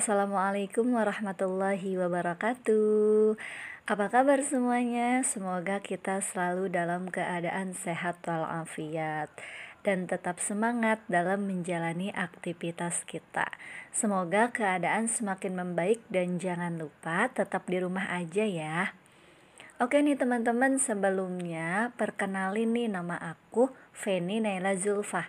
Assalamualaikum warahmatullahi wabarakatuh. Apa kabar semuanya? Semoga kita selalu dalam keadaan sehat walafiat dan tetap semangat dalam menjalani aktivitas kita. Semoga keadaan semakin membaik dan jangan lupa tetap di rumah aja ya. Oke nih teman-teman, sebelumnya perkenalin nih nama aku Feni Naila Zulfah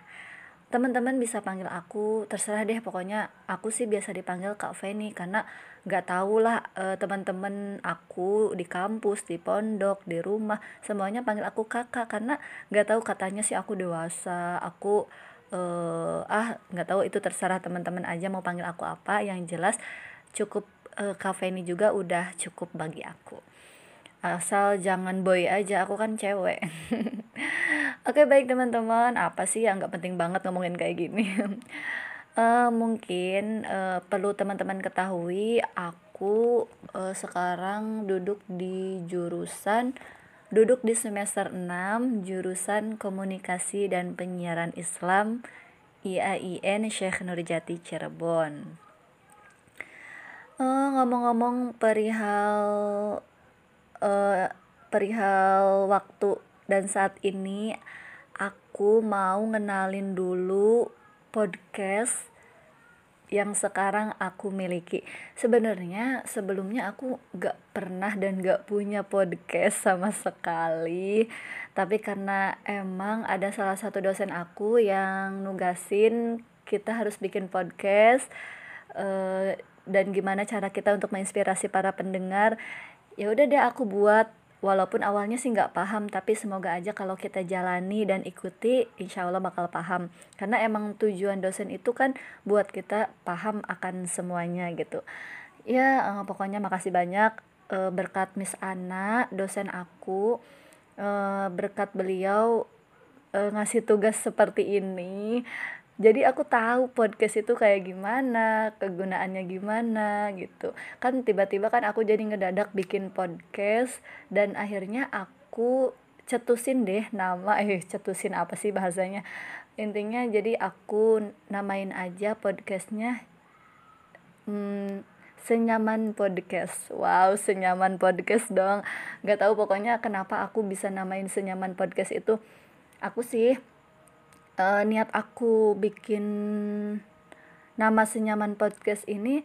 teman-teman bisa panggil aku terserah deh pokoknya aku sih biasa dipanggil Kak Feni karena nggak tahu lah e, teman-teman aku di kampus di pondok di rumah semuanya panggil aku kakak karena nggak tahu katanya sih aku dewasa aku e, ah nggak tahu itu terserah teman-teman aja mau panggil aku apa yang jelas cukup e, Kak Feni juga udah cukup bagi aku asal jangan boy aja aku kan cewek. Oke baik teman-teman. Apa sih yang nggak penting banget ngomongin kayak gini? Uh, mungkin uh, perlu teman-teman ketahui aku uh, sekarang duduk di jurusan duduk di semester 6 jurusan komunikasi dan penyiaran Islam IAIN Syekh Nurjati Cirebon. Ngomong-ngomong uh, perihal uh, perihal waktu dan saat ini aku mau ngenalin dulu podcast yang sekarang aku miliki. Sebenarnya sebelumnya aku gak pernah dan gak punya podcast sama sekali. Tapi karena emang ada salah satu dosen aku yang nugasin kita harus bikin podcast uh, dan gimana cara kita untuk menginspirasi para pendengar ya udah deh aku buat. Walaupun awalnya sih nggak paham tapi semoga aja kalau kita jalani dan ikuti insya Allah bakal paham. Karena emang tujuan dosen itu kan buat kita paham akan semuanya gitu. Ya eh, pokoknya makasih banyak. Eh, berkat Miss Ana dosen aku eh, berkat beliau ngasih tugas seperti ini jadi aku tahu podcast itu kayak gimana kegunaannya gimana gitu. Kan tiba-tiba kan aku jadi ngedadak bikin podcast dan akhirnya aku cetusin deh nama eh cetusin apa sih bahasanya. Intinya jadi aku namain aja podcastnya hmm, senyaman podcast. Wow senyaman podcast dong. Nggak tahu pokoknya kenapa aku bisa namain senyaman podcast itu. Aku sih uh, niat aku bikin nama senyaman podcast ini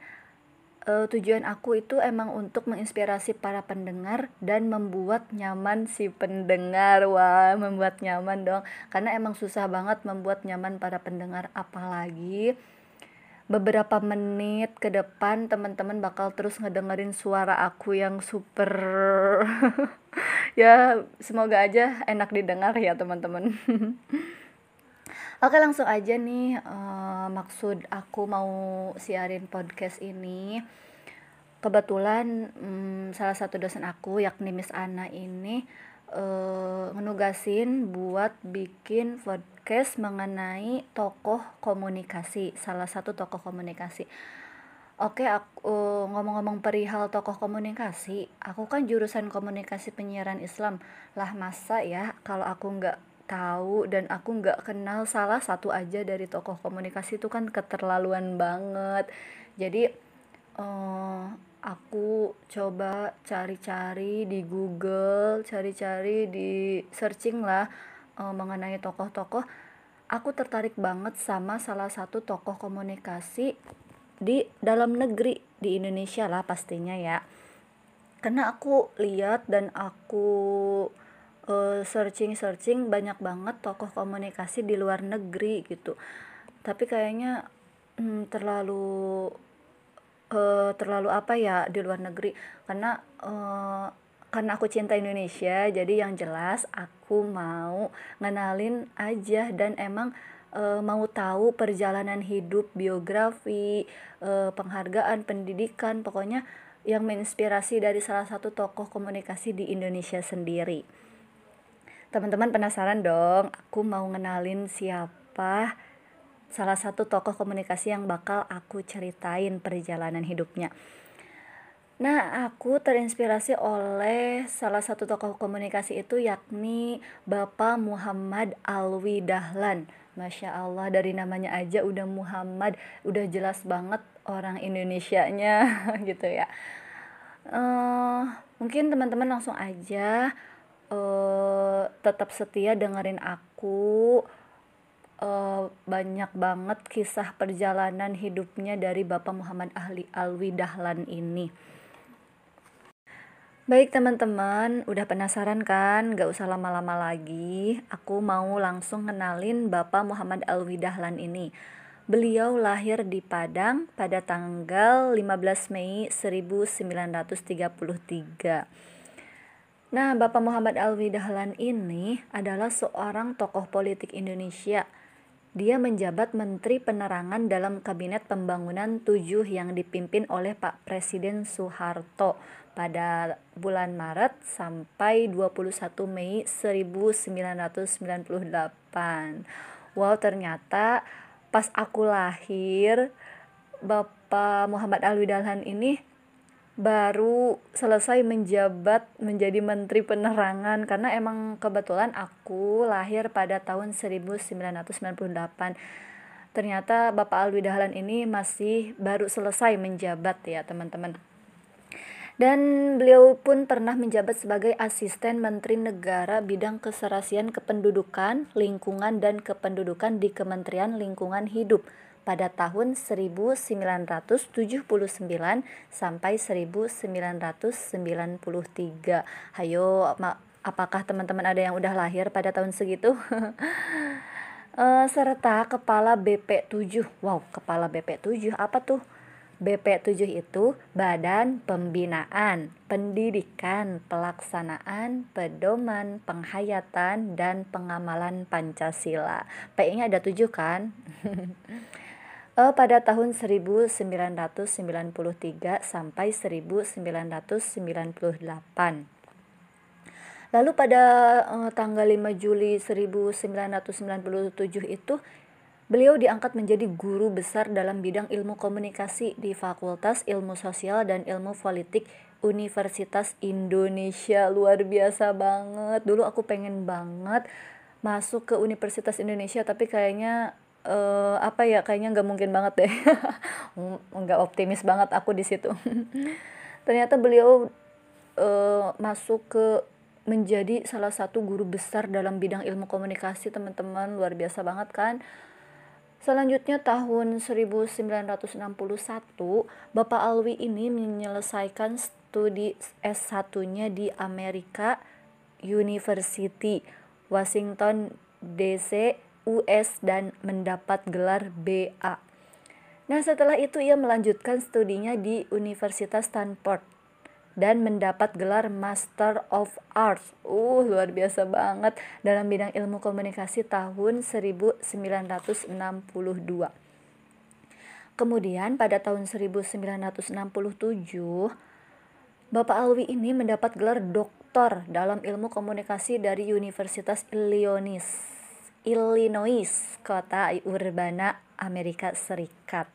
uh, tujuan aku itu emang untuk menginspirasi para pendengar dan membuat nyaman si pendengar. Wah membuat nyaman dong. Karena emang susah banget membuat nyaman para pendengar apalagi beberapa menit ke depan teman-teman bakal terus ngedengerin suara aku yang super ya semoga aja enak didengar ya teman-teman Oke langsung aja nih uh, maksud aku mau siarin podcast ini kebetulan um, salah satu dosen aku yakni Miss Ana ini uh, ngenugasin buat bikin podcast mengenai tokoh komunikasi salah satu tokoh komunikasi Oke, aku ngomong-ngomong perihal tokoh komunikasi, aku kan jurusan komunikasi penyiaran Islam. Lah masa ya kalau aku nggak tahu dan aku nggak kenal salah satu aja dari tokoh komunikasi itu kan keterlaluan banget. Jadi uh, aku coba cari-cari di Google cari-cari di searching lah uh, mengenai tokoh-tokoh. Aku tertarik banget sama salah satu tokoh komunikasi di dalam negeri di Indonesia lah pastinya ya. Karena aku lihat dan aku uh, searching searching banyak banget tokoh komunikasi di luar negeri gitu. Tapi kayaknya hmm, terlalu uh, terlalu apa ya di luar negeri. Karena uh, karena aku cinta Indonesia jadi yang jelas aku mau ngenalin aja dan emang e, mau tahu perjalanan hidup biografi e, penghargaan pendidikan pokoknya yang menginspirasi dari salah satu tokoh komunikasi di Indonesia sendiri Teman-teman penasaran dong, aku mau ngenalin siapa salah satu tokoh komunikasi yang bakal aku ceritain perjalanan hidupnya. Nah, aku terinspirasi oleh salah satu tokoh komunikasi itu yakni Bapak Muhammad Alwi Dahlan. Masya Allah dari namanya aja udah Muhammad, udah jelas banget orang Indonesianya gitu ya uh, mungkin teman-teman langsung aja uh, tetap setia dengerin aku uh, banyak banget kisah perjalanan hidupnya dari Bapak Muhammad Ahli Alwi Dahlan ini Baik teman-teman, udah penasaran kan? Gak usah lama-lama lagi. Aku mau langsung kenalin Bapak Muhammad Alwi Dahlan ini. Beliau lahir di Padang pada tanggal 15 Mei 1933. Nah, Bapak Muhammad Alwi Dahlan ini adalah seorang tokoh politik Indonesia. Dia menjabat Menteri Penerangan dalam Kabinet Pembangunan 7 yang dipimpin oleh Pak Presiden Soeharto pada bulan Maret sampai 21 Mei 1998. Wow, ternyata pas aku lahir Bapak Muhammad Alwi Dahlan ini baru selesai menjabat menjadi Menteri Penerangan karena emang kebetulan aku lahir pada tahun 1998. Ternyata Bapak Alwi Dahlan ini masih baru selesai menjabat ya teman-teman. Dan beliau pun pernah menjabat sebagai asisten Menteri Negara bidang keserasian kependudukan, lingkungan dan kependudukan di Kementerian Lingkungan Hidup pada tahun 1979 sampai 1993. Hayo, apakah teman-teman ada yang udah lahir pada tahun segitu? uh, serta kepala BP7. Wow, kepala BP7 apa tuh? BP7 itu Badan Pembinaan, Pendidikan, Pelaksanaan, Pedoman, Penghayatan, dan Pengamalan Pancasila. PI-nya ada tujuh kan? uh, pada tahun 1993 sampai 1998. Lalu pada uh, tanggal 5 Juli 1997 itu Beliau diangkat menjadi guru besar dalam bidang ilmu komunikasi di Fakultas Ilmu Sosial dan Ilmu Politik Universitas Indonesia. Luar biasa banget. Dulu aku pengen banget masuk ke Universitas Indonesia tapi kayaknya uh, apa ya kayaknya nggak mungkin banget deh. Nggak optimis banget aku di situ. Ternyata beliau uh, masuk ke menjadi salah satu guru besar dalam bidang ilmu komunikasi teman-teman. Luar biasa banget kan? Selanjutnya tahun 1961, Bapak Alwi ini menyelesaikan studi S1-nya di Amerika University, Washington DC, US dan mendapat gelar BA. Nah, setelah itu ia melanjutkan studinya di Universitas Stanford dan mendapat gelar Master of Arts. Uh, luar biasa banget dalam bidang ilmu komunikasi tahun 1962. Kemudian pada tahun 1967, Bapak Alwi ini mendapat gelar doktor dalam ilmu komunikasi dari Universitas Illinois, Illinois, kota Urbana, Amerika Serikat.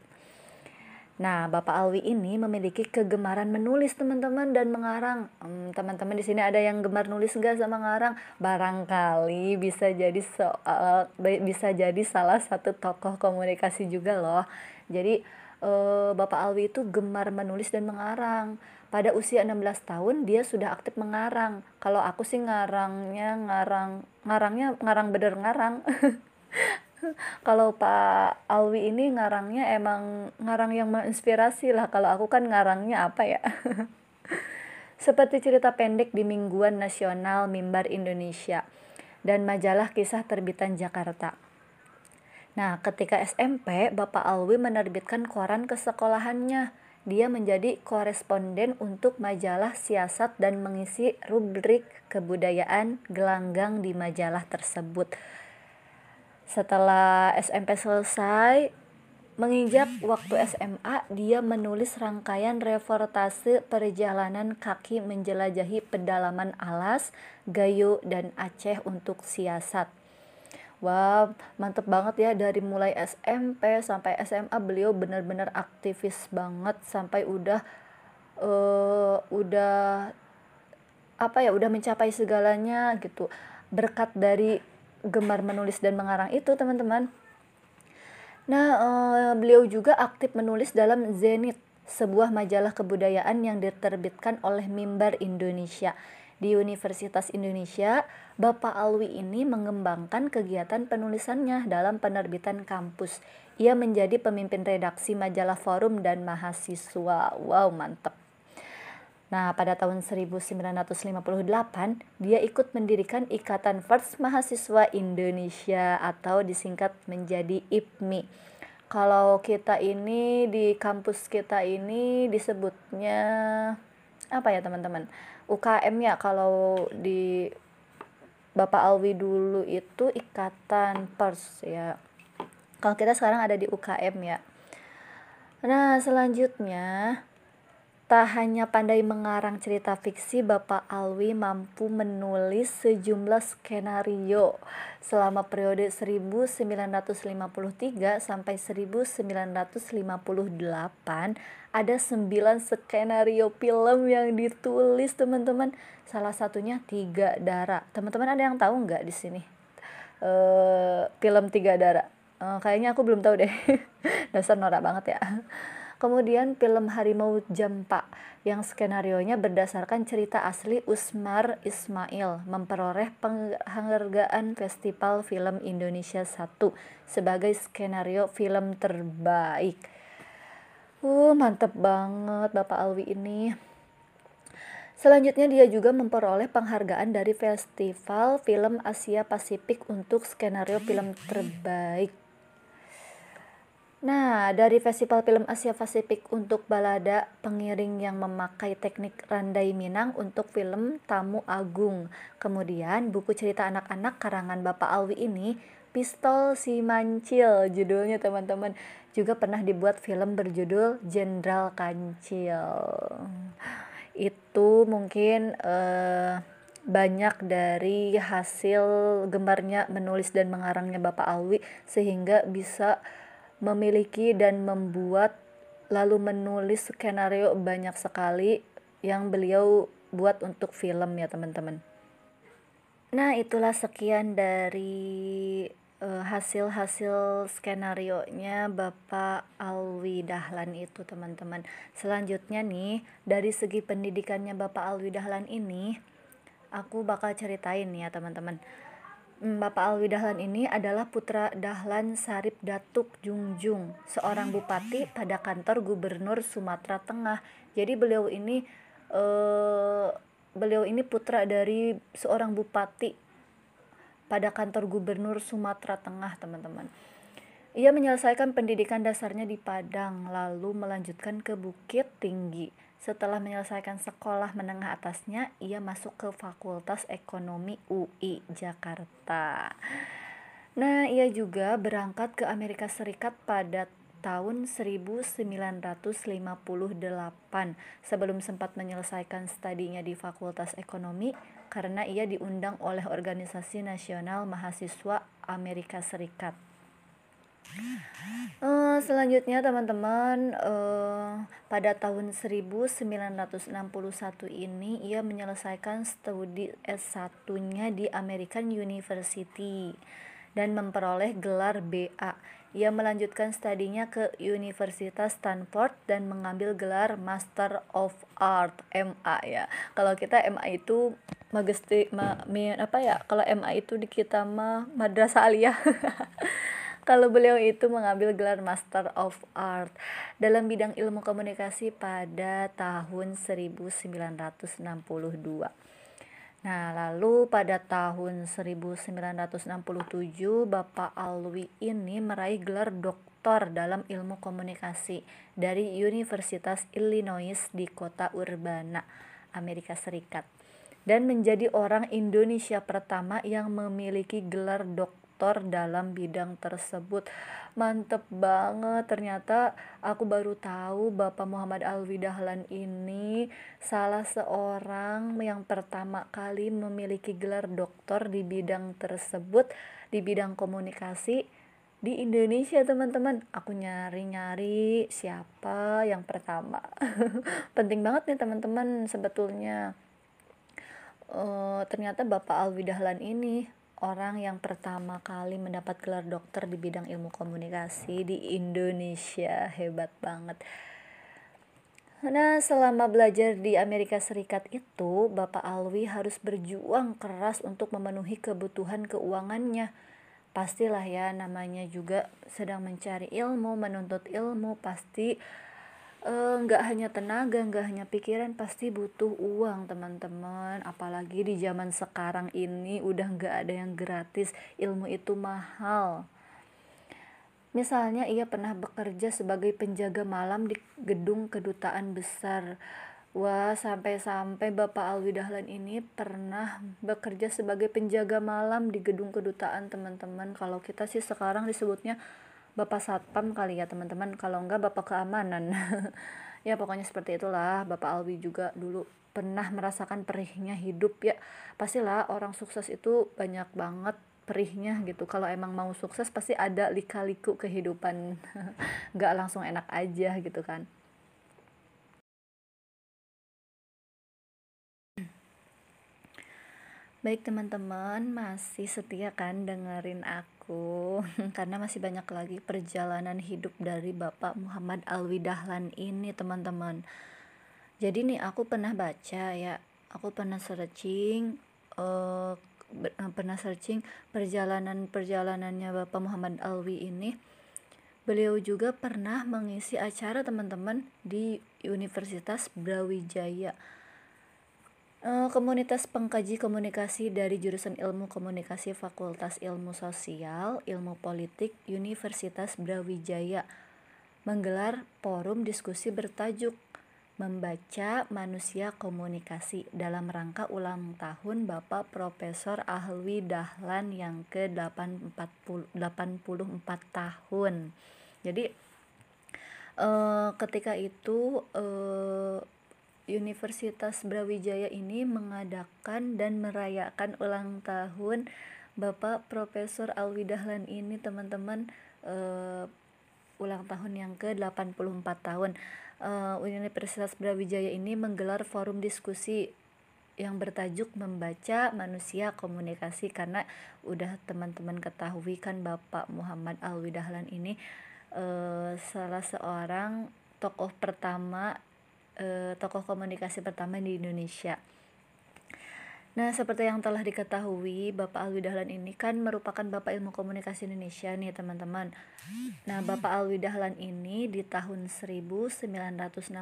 Nah, Bapak Alwi ini memiliki kegemaran menulis teman-teman dan mengarang. Hmm, teman-teman di sini ada yang gemar nulis enggak sama ngarang? Barangkali bisa jadi soal bisa jadi salah satu tokoh komunikasi juga loh. Jadi eh, Bapak Alwi itu gemar menulis dan mengarang. Pada usia 16 tahun dia sudah aktif mengarang. Kalau aku sih ngarangnya ngarang ngarangnya ngarang bener ngarang. kalau Pak Alwi ini ngarangnya emang ngarang yang menginspirasi lah kalau aku kan ngarangnya apa ya seperti cerita pendek di Mingguan Nasional Mimbar Indonesia dan majalah kisah terbitan Jakarta. Nah, ketika SMP, Bapak Alwi menerbitkan koran ke sekolahannya. Dia menjadi koresponden untuk majalah siasat dan mengisi rubrik kebudayaan gelanggang di majalah tersebut setelah SMP selesai, menginjak waktu SMA, dia menulis rangkaian reportase perjalanan kaki menjelajahi pedalaman Alas, Gayo, dan Aceh untuk siasat. Wow, mantep banget ya. Dari mulai SMP sampai SMA beliau benar-benar aktivis banget sampai udah uh, udah apa ya udah mencapai segalanya gitu. Berkat dari gemar menulis dan mengarang itu teman-teman. Nah, uh, beliau juga aktif menulis dalam Zenit, sebuah majalah kebudayaan yang diterbitkan oleh Mimbar Indonesia. Di Universitas Indonesia, Bapak Alwi ini mengembangkan kegiatan penulisannya dalam penerbitan kampus. Ia menjadi pemimpin redaksi majalah Forum dan Mahasiswa. Wow, mantep. Nah, pada tahun 1958, dia ikut mendirikan Ikatan First Mahasiswa Indonesia atau disingkat menjadi IPMI. Kalau kita ini di kampus kita ini disebutnya apa ya teman-teman? UKM ya kalau di Bapak Alwi dulu itu Ikatan Pers ya. Kalau kita sekarang ada di UKM ya. Nah, selanjutnya Tak hanya pandai mengarang cerita fiksi, Bapak Alwi mampu menulis sejumlah skenario selama periode 1953 sampai 1958 ada 9 skenario film yang ditulis teman-teman. Salah satunya Tiga Darah teman-teman ada yang tahu nggak di sini? Uh, film Tiga Darah uh, kayaknya aku belum tahu deh. Dasar norak banget ya. Kemudian film Harimau Jampa yang skenarionya berdasarkan cerita asli Usmar Ismail memperoleh penghargaan Festival Film Indonesia 1 sebagai skenario film terbaik. Uh, mantep banget Bapak Alwi ini. Selanjutnya dia juga memperoleh penghargaan dari Festival Film Asia Pasifik untuk skenario film terbaik. Nah, dari Festival Film Asia Pasifik untuk balada pengiring yang memakai teknik randai Minang untuk film Tamu Agung. Kemudian buku cerita anak-anak karangan Bapak Alwi ini Pistol Si Mancil judulnya teman-teman juga pernah dibuat film berjudul Jenderal Kancil. Itu mungkin uh, banyak dari hasil gembarnya menulis dan mengarangnya Bapak Alwi sehingga bisa memiliki dan membuat lalu menulis skenario banyak sekali yang beliau buat untuk film ya teman-teman. Nah itulah sekian dari hasil-hasil skenario nya Bapak Alwi Dahlan itu teman-teman. Selanjutnya nih dari segi pendidikannya Bapak Alwi Dahlan ini aku bakal ceritain ya teman-teman. Hmm, Bapak Alwi Dahlan ini adalah putra Dahlan Sarip Datuk Jungjung, seorang bupati pada kantor Gubernur Sumatera Tengah. Jadi beliau ini uh, beliau ini putra dari seorang bupati pada kantor Gubernur Sumatera Tengah, teman-teman. Ia menyelesaikan pendidikan dasarnya di Padang, lalu melanjutkan ke Bukit Tinggi setelah menyelesaikan sekolah menengah atasnya, ia masuk ke Fakultas Ekonomi UI Jakarta. Nah, ia juga berangkat ke Amerika Serikat pada tahun 1958 sebelum sempat menyelesaikan studinya di Fakultas Ekonomi karena ia diundang oleh Organisasi Nasional Mahasiswa Amerika Serikat. Uh, selanjutnya teman-teman uh, pada tahun 1961 ini ia menyelesaikan studi S1-nya di American University dan memperoleh gelar BA. Ia melanjutkan studinya ke Universitas Stanford dan mengambil gelar Master of Art MA ya. Kalau kita MA itu magesti ma, apa ya? Kalau MA itu di kita mah madrasah aliyah. kalau beliau itu mengambil gelar Master of Art dalam bidang ilmu komunikasi pada tahun 1962. Nah, lalu pada tahun 1967 Bapak Alwi ini meraih gelar doktor dalam ilmu komunikasi dari Universitas Illinois di kota Urbana, Amerika Serikat dan menjadi orang Indonesia pertama yang memiliki gelar doktor dalam bidang tersebut. Mantep banget. Ternyata aku baru tahu Bapak Muhammad Alwi Dahlan ini salah seorang yang pertama kali memiliki gelar doktor di bidang tersebut di bidang komunikasi di Indonesia teman-teman. Aku nyari-nyari siapa yang pertama. Penting banget nih teman-teman sebetulnya uh, ternyata Bapak Alwi Dahlan ini orang yang pertama kali mendapat gelar dokter di bidang ilmu komunikasi di Indonesia hebat banget Nah, selama belajar di Amerika Serikat itu, Bapak Alwi harus berjuang keras untuk memenuhi kebutuhan keuangannya. Pastilah ya, namanya juga sedang mencari ilmu, menuntut ilmu, pasti nggak uh, hanya tenaga, nggak hanya pikiran, pasti butuh uang teman-teman. Apalagi di zaman sekarang ini udah nggak ada yang gratis, ilmu itu mahal. Misalnya ia pernah bekerja sebagai penjaga malam di gedung kedutaan besar. Wah, sampai-sampai Bapak Alwi Dahlan ini pernah bekerja sebagai penjaga malam di gedung kedutaan teman-teman. Kalau kita sih sekarang disebutnya Bapak Satpam kali ya teman-teman. Kalau enggak Bapak Keamanan. ya pokoknya seperti itulah. Bapak Alwi juga dulu pernah merasakan perihnya hidup ya. Pastilah orang sukses itu banyak banget perihnya gitu kalau emang mau sukses pasti ada lika-liku kehidupan nggak langsung enak aja gitu kan Baik teman-teman, masih setia kan dengerin aku? Karena masih banyak lagi perjalanan hidup dari Bapak Muhammad Alwi Dahlan ini teman-teman. Jadi nih aku pernah baca ya. Aku pernah searching uh, pernah searching perjalanan perjalanannya Bapak Muhammad Alwi ini. Beliau juga pernah mengisi acara teman-teman di Universitas Brawijaya komunitas pengkaji komunikasi dari jurusan ilmu komunikasi Fakultas Ilmu Sosial Ilmu Politik Universitas Brawijaya menggelar forum diskusi bertajuk membaca manusia komunikasi dalam rangka ulang tahun Bapak Profesor Ahwi Dahlan yang ke-84 tahun. Jadi eh, ketika itu eh, Universitas Brawijaya ini mengadakan dan merayakan ulang tahun Bapak Profesor Alwi Dahlan ini teman-teman. Eh, ulang tahun yang ke-84 tahun. Uh, Universitas Brawijaya ini menggelar forum diskusi yang bertajuk membaca manusia komunikasi karena udah teman-teman ketahui kan Bapak Muhammad Alwi Dahlan ini uh, salah seorang tokoh pertama uh, tokoh komunikasi pertama di Indonesia Nah, seperti yang telah diketahui, Bapak Alwi Dahlan ini kan merupakan Bapak Ilmu Komunikasi Indonesia nih, teman-teman. Nah, Bapak Alwi Dahlan ini di tahun 1967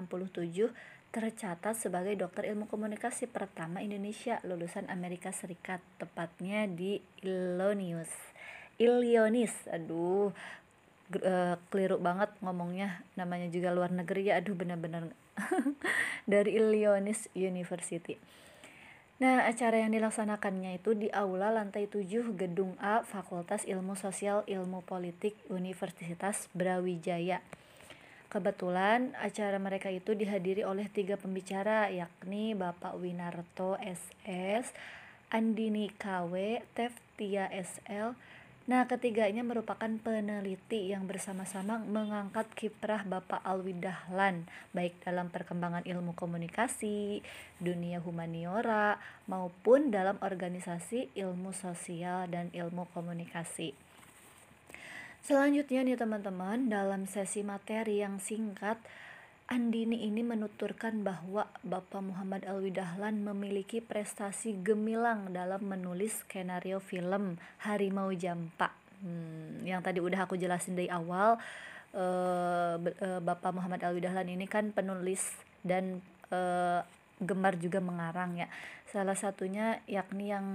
tercatat sebagai dokter ilmu komunikasi pertama Indonesia lulusan Amerika Serikat, tepatnya di Illinois. Illinois, aduh, uh, keliru banget ngomongnya namanya juga luar negeri ya aduh benar-benar dari Illinois University Nah, acara yang dilaksanakannya itu di aula lantai 7 Gedung A Fakultas Ilmu Sosial Ilmu Politik Universitas Brawijaya. Kebetulan acara mereka itu dihadiri oleh tiga pembicara yakni Bapak Winarto SS, Andini KW, Teftia SL, Nah, ketiganya merupakan peneliti yang bersama-sama mengangkat kiprah Bapak Alwi Dahlan, baik dalam perkembangan ilmu komunikasi, dunia humaniora, maupun dalam organisasi ilmu sosial dan ilmu komunikasi. Selanjutnya nih teman-teman, dalam sesi materi yang singkat, Andini ini menuturkan bahwa Bapak Muhammad Alwi Dahlan memiliki prestasi gemilang dalam menulis skenario film Harimau Jampa. Hmm, yang tadi udah aku jelasin dari awal, uh, Bapak Muhammad Alwi Dahlan ini kan penulis dan uh, gemar juga mengarang ya. Salah satunya yakni yang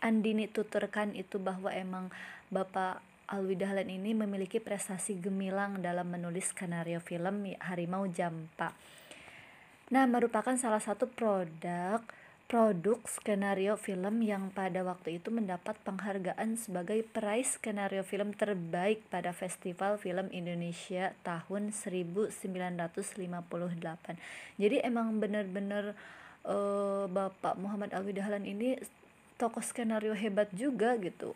Andini tuturkan itu bahwa emang Bapak Alwi Dahlan ini memiliki prestasi gemilang dalam menulis skenario film Harimau Jampa. Nah, merupakan salah satu produk produk skenario film yang pada waktu itu mendapat penghargaan sebagai peraih skenario film terbaik pada Festival Film Indonesia tahun 1958. Jadi emang benar-benar uh, Bapak Muhammad Alwi Dahlan ini tokoh skenario hebat juga gitu.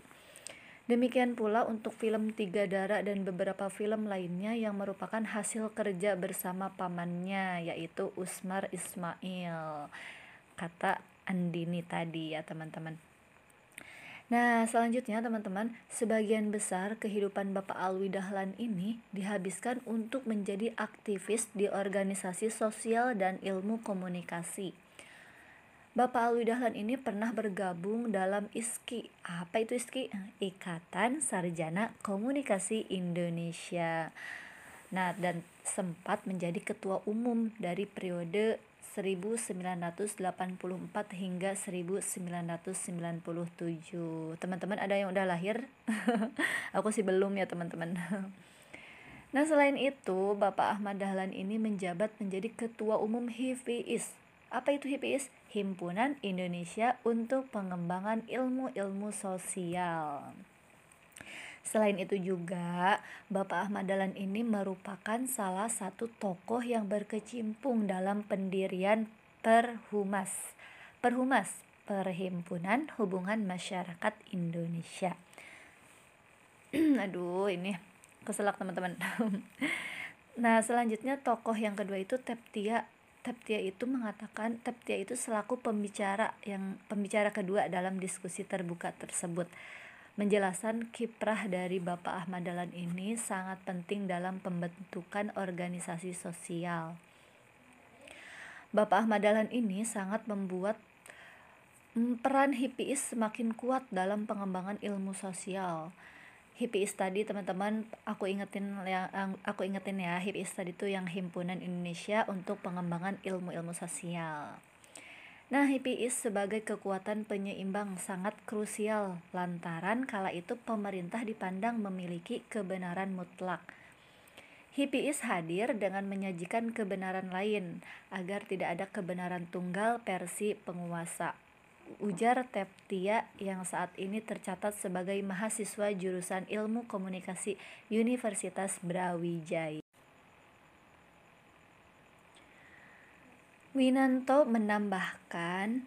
Demikian pula untuk film Tiga Darah dan beberapa film lainnya yang merupakan hasil kerja bersama pamannya yaitu Usmar Ismail. Kata Andini tadi ya teman-teman. Nah, selanjutnya teman-teman, sebagian besar kehidupan Bapak Alwi Dahlan ini dihabiskan untuk menjadi aktivis di organisasi sosial dan ilmu komunikasi. Bapak Alwi Dahlan ini pernah bergabung dalam ISKI. Apa itu ISKI? Ikatan Sarjana Komunikasi Indonesia. Nah, dan sempat menjadi ketua umum dari periode 1984 hingga 1997 teman-teman ada yang udah lahir aku sih belum ya teman-teman nah selain itu Bapak Ahmad Dahlan ini menjabat menjadi ketua umum HIPIS apa itu HIPIS? Himpunan Indonesia untuk Pengembangan Ilmu-Ilmu Sosial Selain itu juga, Bapak Ahmad Dahlan ini merupakan salah satu tokoh yang berkecimpung dalam pendirian Perhumas. Perhumas, Perhimpunan Hubungan Masyarakat Indonesia. Aduh, ini keselak teman-teman. nah, selanjutnya tokoh yang kedua itu Teptia Teptia itu mengatakan Teptia itu selaku pembicara yang pembicara kedua dalam diskusi terbuka tersebut menjelaskan kiprah dari Bapak Ahmad Dahlan ini sangat penting dalam pembentukan organisasi sosial. Bapak Ahmad Dahlan ini sangat membuat mm, peran HIPIS semakin kuat dalam pengembangan ilmu sosial. HIPIS tadi teman-teman aku ingetin yang aku ingetin ya HIPIS tadi itu yang himpunan Indonesia untuk pengembangan ilmu-ilmu sosial. Nah, HIPIS sebagai kekuatan penyeimbang sangat krusial lantaran kala itu pemerintah dipandang memiliki kebenaran mutlak. HIPIS hadir dengan menyajikan kebenaran lain agar tidak ada kebenaran tunggal versi penguasa. Ujar Teptia yang saat ini tercatat sebagai mahasiswa jurusan Ilmu Komunikasi Universitas Brawijaya. Winanto menambahkan,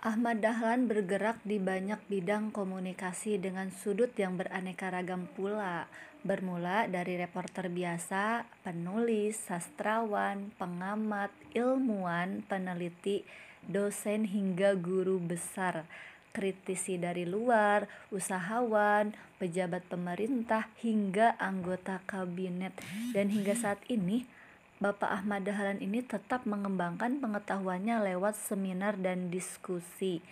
Ahmad Dahlan bergerak di banyak bidang komunikasi dengan sudut yang beraneka ragam pula, bermula dari reporter biasa, penulis, sastrawan, pengamat, ilmuwan, peneliti, dosen hingga guru besar, kritisi dari luar, usahawan, pejabat pemerintah hingga anggota kabinet dan hingga saat ini Bapak Ahmad Dahlan ini tetap mengembangkan pengetahuannya lewat seminar dan diskusi.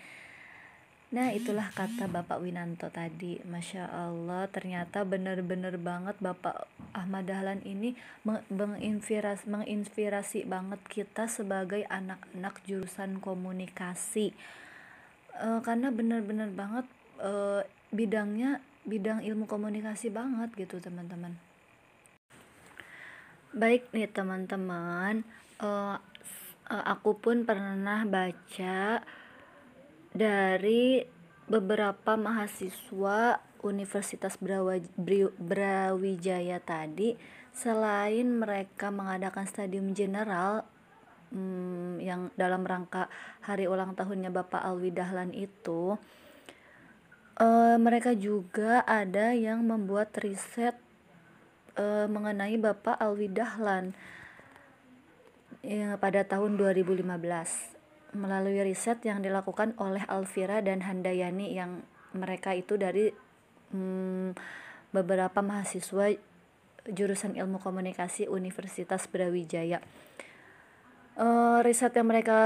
Nah itulah kata Bapak Winanto tadi. Masya Allah ternyata benar-benar banget Bapak Ahmad Dahlan ini menginspirasi, menginspirasi banget kita sebagai anak-anak jurusan komunikasi. E, Karena benar-benar banget e, bidangnya bidang ilmu komunikasi banget gitu teman-teman. Baik nih teman-teman, uh, aku pun pernah baca dari beberapa mahasiswa Universitas Brawijaya tadi, selain mereka mengadakan stadium general hmm, yang dalam rangka hari ulang tahunnya Bapak Alwi Dahlan itu, uh, mereka juga ada yang membuat riset uh, mengenai Bapak Alwi Dahlan ya, pada tahun 2015 melalui riset yang dilakukan oleh Alvira dan Handayani yang mereka itu dari hmm, beberapa mahasiswa jurusan ilmu komunikasi Universitas Brawijaya. Uh, riset yang mereka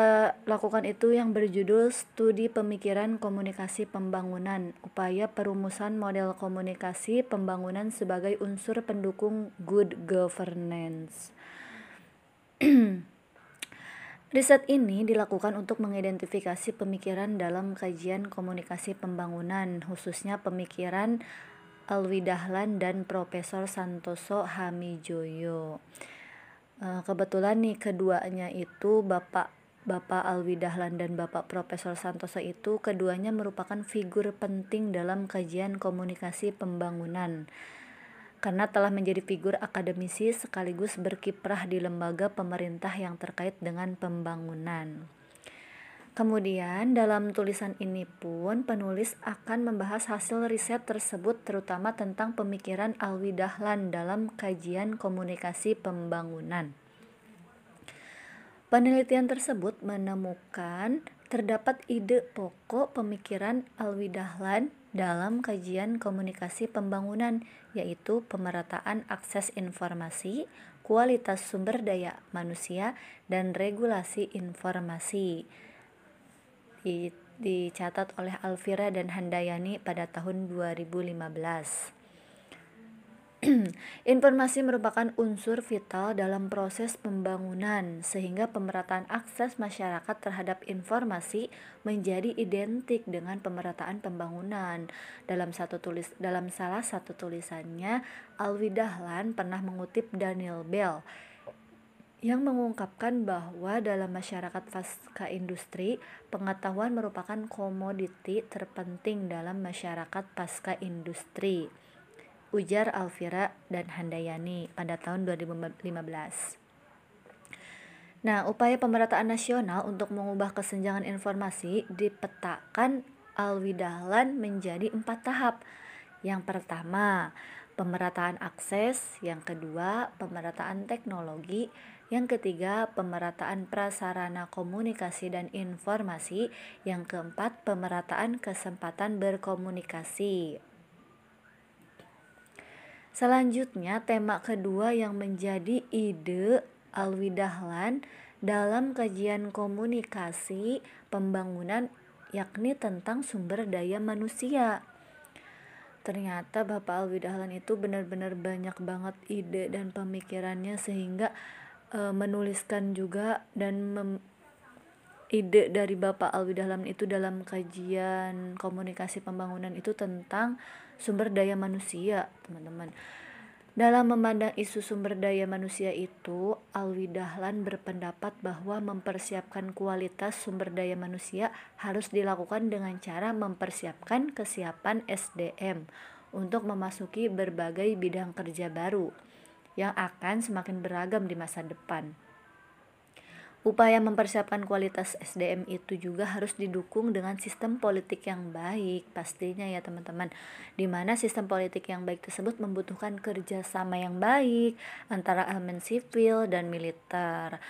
lakukan itu yang berjudul Studi Pemikiran Komunikasi Pembangunan, upaya perumusan model komunikasi pembangunan sebagai unsur pendukung good governance. Riset ini dilakukan untuk mengidentifikasi pemikiran dalam kajian komunikasi pembangunan, khususnya pemikiran Alwi Dahlan dan Profesor Santoso Hamijoyo. Eh, kebetulan nih keduanya itu Bapak Bapak Alwi Dahlan dan Bapak Profesor Santoso itu keduanya merupakan figur penting dalam kajian komunikasi pembangunan karena telah menjadi figur akademisi sekaligus berkiprah di lembaga pemerintah yang terkait dengan pembangunan. Kemudian dalam tulisan ini pun penulis akan membahas hasil riset tersebut terutama tentang pemikiran Alwi Dahlan dalam kajian komunikasi pembangunan. Penelitian tersebut menemukan terdapat ide pokok pemikiran Alwi Dahlan dalam kajian komunikasi pembangunan, yaitu pemerataan akses informasi, kualitas sumber daya manusia, dan regulasi informasi. Dicatat oleh Alvira dan Handayani pada tahun 2015. Informasi merupakan unsur vital dalam proses pembangunan, sehingga pemerataan akses masyarakat terhadap informasi menjadi identik dengan pemerataan pembangunan. Dalam satu tulis dalam salah satu tulisannya, Alwi Dahlan pernah mengutip Daniel Bell yang mengungkapkan bahwa dalam masyarakat pasca industri, pengetahuan merupakan komoditi terpenting dalam masyarakat pasca industri ujar Alvira dan Handayani pada tahun 2015. Nah, upaya pemerataan nasional untuk mengubah kesenjangan informasi dipetakan Alwi Dahlan menjadi empat tahap. Yang pertama, pemerataan akses, yang kedua, pemerataan teknologi, yang ketiga, pemerataan prasarana komunikasi dan informasi, yang keempat, pemerataan kesempatan berkomunikasi. Selanjutnya, tema kedua yang menjadi ide Alwi Dahlan dalam kajian komunikasi pembangunan yakni tentang sumber daya manusia. Ternyata Bapak Alwi Dahlan itu benar-benar banyak banget ide dan pemikirannya sehingga e, menuliskan juga dan mem, ide dari Bapak Alwi Dahlan itu dalam kajian komunikasi pembangunan itu tentang sumber daya manusia, teman-teman. Dalam memandang isu sumber daya manusia itu, Alwi Dahlan berpendapat bahwa mempersiapkan kualitas sumber daya manusia harus dilakukan dengan cara mempersiapkan kesiapan SDM untuk memasuki berbagai bidang kerja baru yang akan semakin beragam di masa depan. Upaya mempersiapkan kualitas SDM itu juga harus didukung dengan sistem politik yang baik, pastinya ya teman-teman. Di mana sistem politik yang baik tersebut membutuhkan kerjasama yang baik antara elemen sipil dan militer.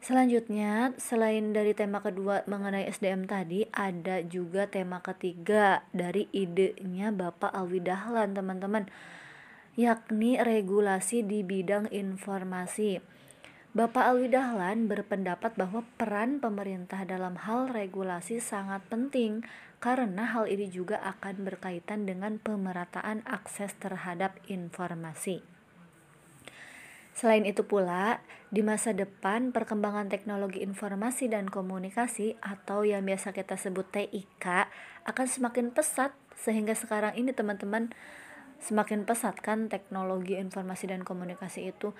Selanjutnya, selain dari tema kedua mengenai SDM tadi, ada juga tema ketiga dari idenya Bapak Alwi Dahlan, teman-teman, yakni regulasi di bidang informasi. Bapak Alwi Dahlan berpendapat bahwa peran pemerintah dalam hal regulasi sangat penting karena hal ini juga akan berkaitan dengan pemerataan akses terhadap informasi. Selain itu pula, di masa depan perkembangan teknologi informasi dan komunikasi atau yang biasa kita sebut TIK akan semakin pesat sehingga sekarang ini teman-teman semakin pesat kan teknologi informasi dan komunikasi itu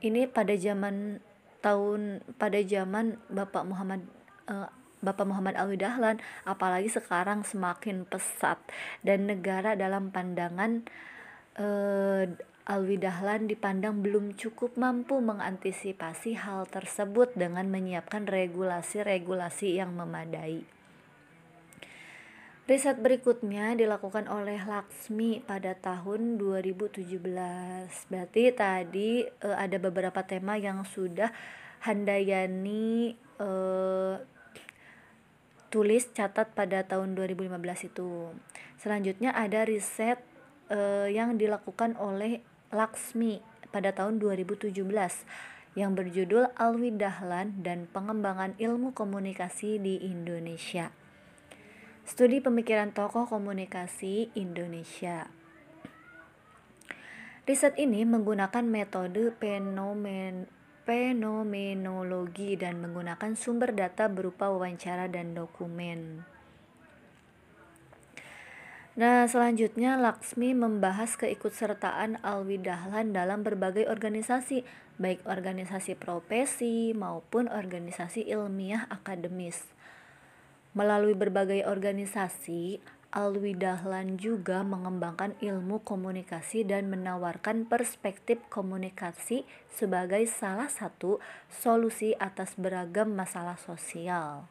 ini pada zaman tahun pada zaman Bapak Muhammad uh, Bapak Muhammad Alwi Dahlan apalagi sekarang semakin pesat dan negara dalam pandangan uh, Alwi Dahlan dipandang belum cukup mampu mengantisipasi hal tersebut dengan menyiapkan regulasi-regulasi yang memadai. Riset berikutnya dilakukan oleh Laksmi pada tahun 2017. Berarti tadi e, ada beberapa tema yang sudah Handayani e, tulis catat pada tahun 2015 itu. Selanjutnya ada riset e, yang dilakukan oleh Laksmi pada tahun 2017 yang berjudul Alwi Dahlan dan Pengembangan Ilmu Komunikasi di Indonesia. Studi Pemikiran Tokoh Komunikasi Indonesia. Riset ini menggunakan metode fenomen fenomenologi dan menggunakan sumber data berupa wawancara dan dokumen. Nah, selanjutnya Laksmi membahas keikutsertaan Alwi Dahlan dalam berbagai organisasi, baik organisasi profesi maupun organisasi ilmiah akademis. Melalui berbagai organisasi, Alwi Dahlan juga mengembangkan ilmu komunikasi dan menawarkan perspektif komunikasi sebagai salah satu solusi atas beragam masalah sosial.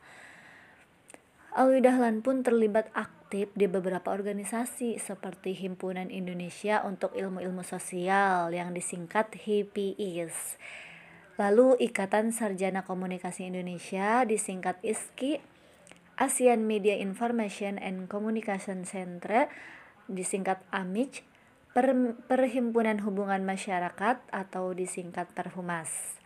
Alwi Dahlan pun terlibat aktif di beberapa organisasi seperti Himpunan Indonesia untuk Ilmu-Ilmu Sosial yang disingkat HIPIS. Lalu Ikatan Sarjana Komunikasi Indonesia disingkat ISKI ASEAN Media Information and Communication Center disingkat AMIC per, Perhimpunan Hubungan Masyarakat atau disingkat Perhumas.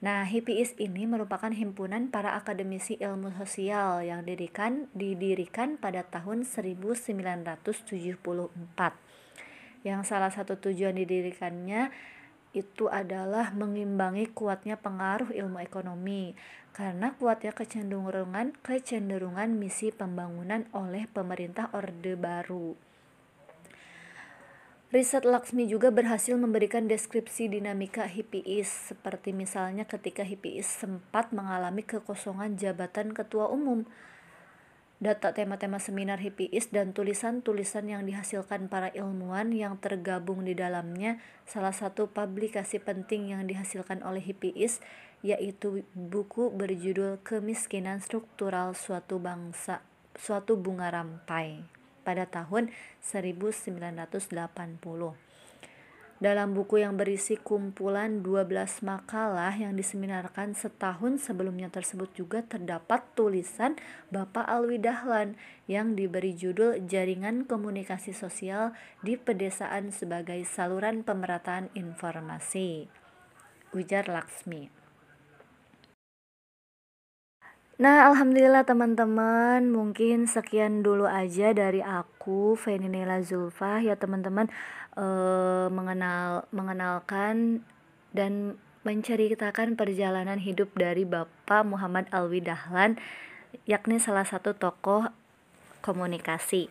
Nah, HIPIS ini merupakan himpunan para akademisi ilmu sosial yang didirikan didirikan pada tahun 1974. Yang salah satu tujuan didirikannya itu adalah mengimbangi kuatnya pengaruh ilmu ekonomi karena kuatnya kecenderungan kecenderungan misi pembangunan oleh pemerintah Orde Baru. Riset Laksmi juga berhasil memberikan deskripsi dinamika HIPIS, seperti misalnya ketika HIPIS sempat mengalami kekosongan jabatan ketua umum. Data tema-tema seminar HIPIS dan tulisan-tulisan yang dihasilkan para ilmuwan yang tergabung di dalamnya, salah satu publikasi penting yang dihasilkan oleh HIPIS yaitu buku berjudul Kemiskinan Struktural Suatu Bangsa, Suatu Bunga Rampai pada tahun 1980. Dalam buku yang berisi kumpulan 12 makalah yang diseminarkan setahun sebelumnya tersebut juga terdapat tulisan Bapak Alwi Dahlan yang diberi judul Jaringan Komunikasi Sosial di Pedesaan sebagai Saluran Pemerataan Informasi. Ujar Laksmi. Nah, alhamdulillah teman-teman, mungkin sekian dulu aja dari aku, Feni Nela Zulfa ya teman-teman eh, mengenal mengenalkan dan menceritakan perjalanan hidup dari Bapak Muhammad Alwi Dahlan, yakni salah satu tokoh komunikasi.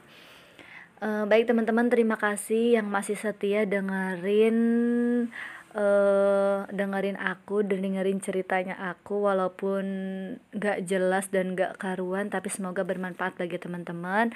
Eh, baik teman-teman, terima kasih yang masih setia dengerin uh, dengerin aku dan dengerin ceritanya aku walaupun gak jelas dan gak karuan tapi semoga bermanfaat bagi teman-teman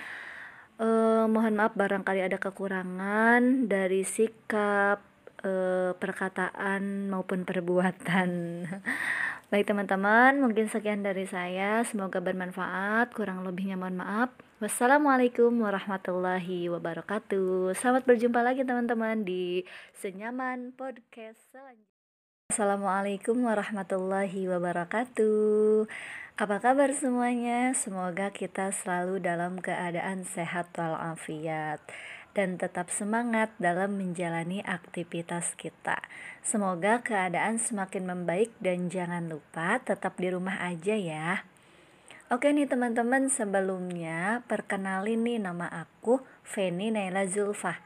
uh, mohon maaf barangkali ada kekurangan dari sikap uh, perkataan maupun perbuatan Baik teman-teman, mungkin sekian dari saya. Semoga bermanfaat. Kurang lebihnya mohon maaf. Wassalamualaikum warahmatullahi wabarakatuh. Selamat berjumpa lagi teman-teman di Senyaman Podcast selanjutnya. Assalamualaikum warahmatullahi wabarakatuh. Apa kabar semuanya? Semoga kita selalu dalam keadaan sehat walafiat dan tetap semangat dalam menjalani aktivitas kita. Semoga keadaan semakin membaik dan jangan lupa tetap di rumah aja ya. Oke nih teman-teman, sebelumnya perkenalin nih nama aku Feni Naila Zulfah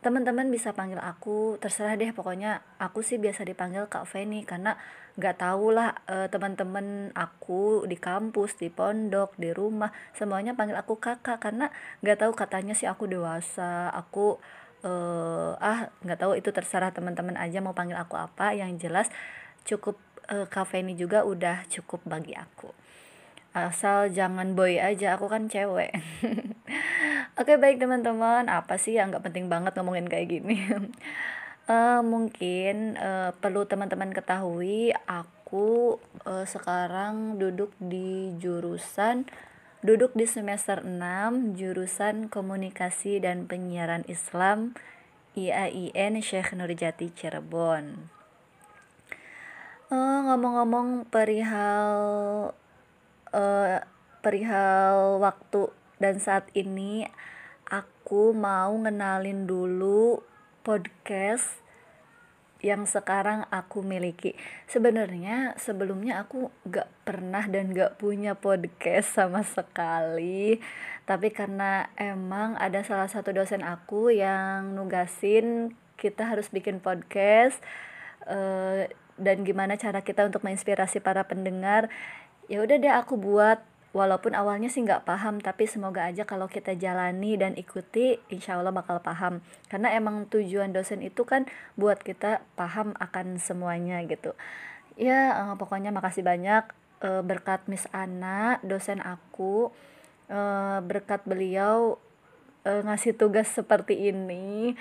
teman-teman bisa panggil aku terserah deh pokoknya aku sih biasa dipanggil Kak Feni karena nggak tahu lah e, teman-teman aku di kampus di pondok di rumah semuanya panggil aku kakak karena nggak tahu katanya sih aku dewasa. Aku e, ah nggak tahu itu terserah teman-teman aja mau panggil aku apa. Yang jelas cukup e, Kak Feni juga udah cukup bagi aku. Asal jangan boy aja aku kan cewek. Oke baik teman-teman. Apa sih yang nggak penting banget ngomongin kayak gini uh, mungkin uh, perlu teman-teman ketahui aku uh, sekarang duduk di jurusan duduk di semester 6 jurusan komunikasi dan penyiaran Islam IAIN Syekh Nurjati Cirebon. Ngomong-ngomong uh, perihal uh, perihal waktu dan saat ini aku mau ngenalin dulu podcast yang sekarang aku miliki. Sebenarnya sebelumnya aku gak pernah dan gak punya podcast sama sekali. Tapi karena emang ada salah satu dosen aku yang nugasin kita harus bikin podcast uh, dan gimana cara kita untuk menginspirasi para pendengar ya udah deh aku buat walaupun awalnya sih nggak paham tapi semoga aja kalau kita jalani dan ikuti insya Allah bakal paham. Karena emang tujuan dosen itu kan buat kita paham akan semuanya gitu. Ya uh, pokoknya makasih banyak. Uh, berkat Miss Ana dosen aku uh, berkat beliau ngasih tugas seperti ini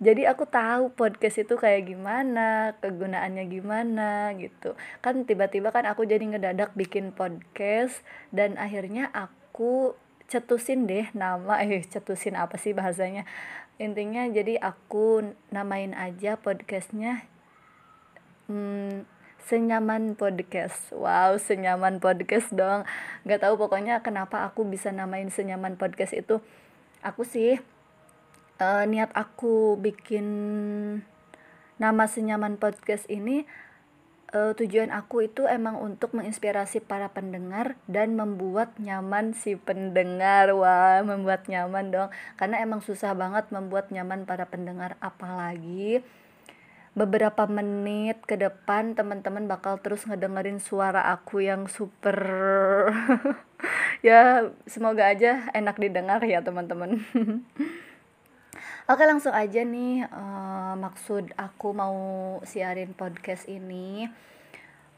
jadi aku tahu podcast itu kayak gimana kegunaannya gimana gitu. Kan tiba-tiba kan aku jadi ngedadak bikin podcast dan akhirnya aku cetusin deh nama eh cetusin apa sih bahasanya. Intinya jadi aku namain aja podcastnya hmm, senyaman podcast. Wow senyaman podcast dong. Nggak tahu pokoknya kenapa aku bisa namain senyaman podcast itu. Aku sih uh, niat aku bikin nama senyaman podcast ini uh, tujuan aku itu emang untuk menginspirasi para pendengar dan membuat nyaman si pendengar. Wah membuat nyaman dong. Karena emang susah banget membuat nyaman para pendengar apalagi beberapa menit ke depan teman-teman bakal terus ngedengerin suara aku yang super ya semoga aja enak didengar ya teman-teman Oke langsung aja nih uh, maksud aku mau siarin podcast ini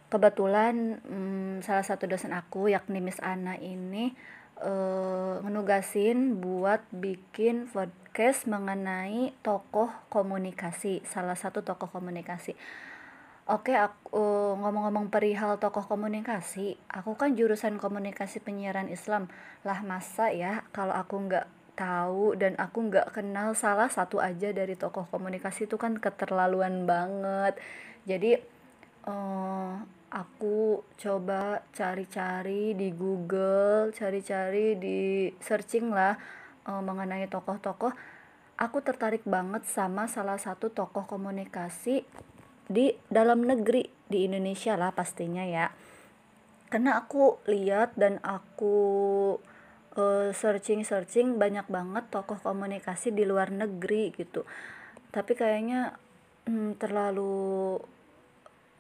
kebetulan um, salah satu dosen aku yakni Miss Ana ini uh, ngenugasin buat bikin podcast mengenai tokoh komunikasi salah satu tokoh komunikasi Oke, aku uh, ngomong-ngomong perihal tokoh komunikasi, aku kan jurusan komunikasi penyiaran Islam. Lah masa ya kalau aku nggak tahu dan aku nggak kenal salah satu aja dari tokoh komunikasi itu kan keterlaluan banget. Jadi uh, aku coba cari-cari di Google, cari-cari di searching lah uh, mengenai tokoh-tokoh. Aku tertarik banget sama salah satu tokoh komunikasi di dalam negeri di Indonesia lah pastinya ya. Karena aku lihat dan aku uh, searching-searching banyak banget tokoh komunikasi di luar negeri gitu. Tapi kayaknya hmm, terlalu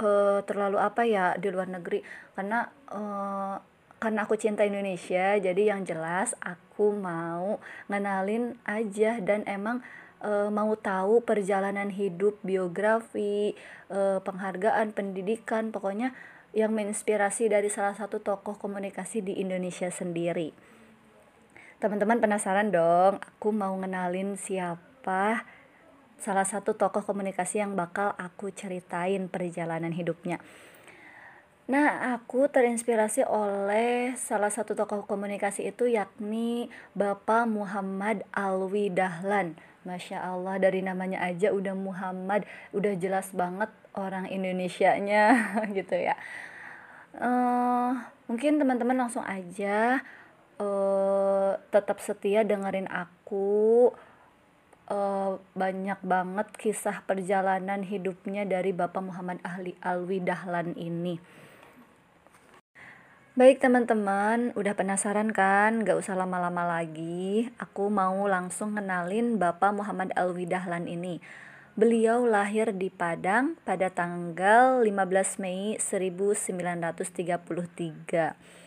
uh, terlalu apa ya di luar negeri karena uh, karena aku cinta Indonesia jadi yang jelas aku mau ngenalin aja dan emang uh, mau tahu perjalanan hidup biografi uh, penghargaan pendidikan pokoknya yang menginspirasi dari salah satu tokoh komunikasi di Indonesia sendiri teman-teman penasaran dong aku mau ngenalin siapa salah satu tokoh komunikasi yang bakal aku ceritain perjalanan hidupnya. Nah, aku terinspirasi oleh salah satu tokoh komunikasi itu yakni Bapak Muhammad Alwi Dahlan. Masya Allah, dari namanya aja udah Muhammad, udah jelas banget orang Indonesia-nya gitu ya. Uh, mungkin teman-teman langsung aja uh, tetap setia dengerin aku uh, banyak banget kisah perjalanan hidupnya dari Bapak Muhammad Ahli Alwi Dahlan ini. Baik teman-teman, udah penasaran kan? Gak usah lama-lama lagi. Aku mau langsung kenalin Bapak Muhammad Alwi Dahlan ini. Beliau lahir di Padang pada tanggal 15 Mei 1933.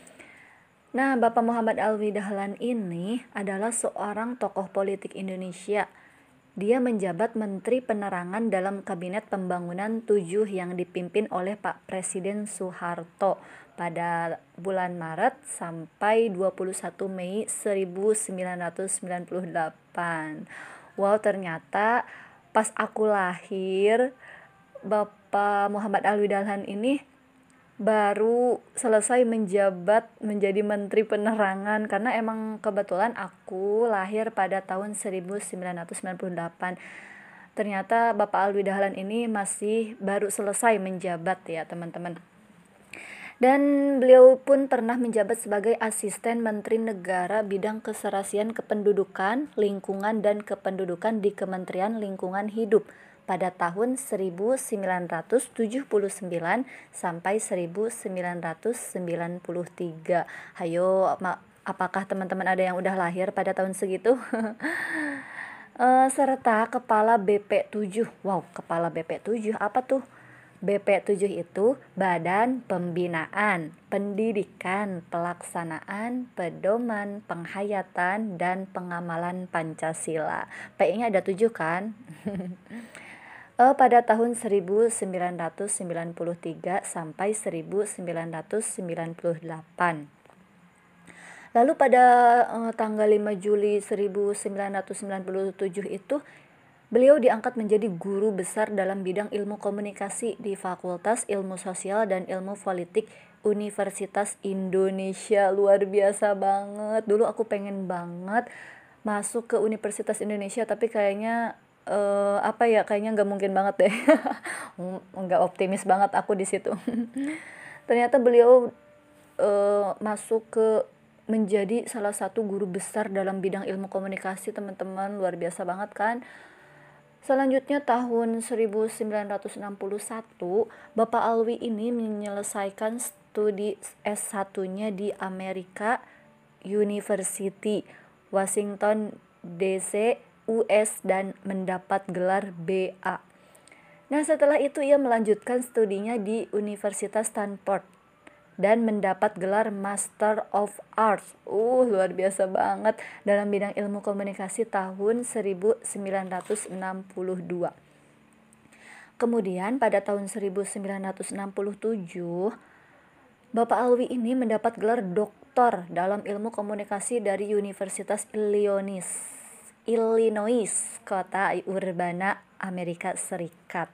Nah, Bapak Muhammad Alwi Dahlan ini adalah seorang tokoh politik Indonesia dia menjabat Menteri Penerangan dalam Kabinet Pembangunan 7 yang dipimpin oleh Pak Presiden Soeharto pada bulan Maret sampai 21 Mei 1998. Wow, ternyata pas aku lahir Bapak Muhammad Alwi Dahlan ini baru selesai menjabat menjadi Menteri Penerangan karena emang kebetulan aku lahir pada tahun 1998. Ternyata Bapak Alwi Dahlan ini masih baru selesai menjabat ya teman-teman. Dan beliau pun pernah menjabat sebagai asisten Menteri Negara bidang keserasian kependudukan, lingkungan dan kependudukan di Kementerian Lingkungan Hidup pada tahun 1979 sampai 1993. Hayo, apakah teman-teman ada yang udah lahir pada tahun segitu? uh, serta kepala BP7. Wow, kepala BP7 apa tuh? BP7 itu Badan Pembinaan, Pendidikan, Pelaksanaan, Pedoman, Penghayatan, dan Pengamalan Pancasila. PI-nya ada tujuh kan? uh, pada tahun 1993 sampai 1998. Lalu pada uh, tanggal 5 Juli 1997 itu beliau diangkat menjadi guru besar dalam bidang ilmu komunikasi di Fakultas Ilmu Sosial dan Ilmu Politik Universitas Indonesia. Luar biasa banget. Dulu aku pengen banget masuk ke Universitas Indonesia tapi kayaknya uh, apa ya kayaknya nggak mungkin banget deh. Nggak optimis banget aku di situ. Ternyata beliau uh, masuk ke menjadi salah satu guru besar dalam bidang ilmu komunikasi teman-teman. Luar biasa banget kan? Selanjutnya tahun 1961, Bapak Alwi ini menyelesaikan studi S1-nya di Amerika University, Washington DC, US dan mendapat gelar BA. Nah, setelah itu ia melanjutkan studinya di Universitas Stanford dan mendapat gelar Master of Arts. Uh, luar biasa banget dalam bidang ilmu komunikasi tahun 1962. Kemudian pada tahun 1967, Bapak Alwi ini mendapat gelar doktor dalam ilmu komunikasi dari Universitas Illinois, Illinois, kota Urbana, Amerika Serikat.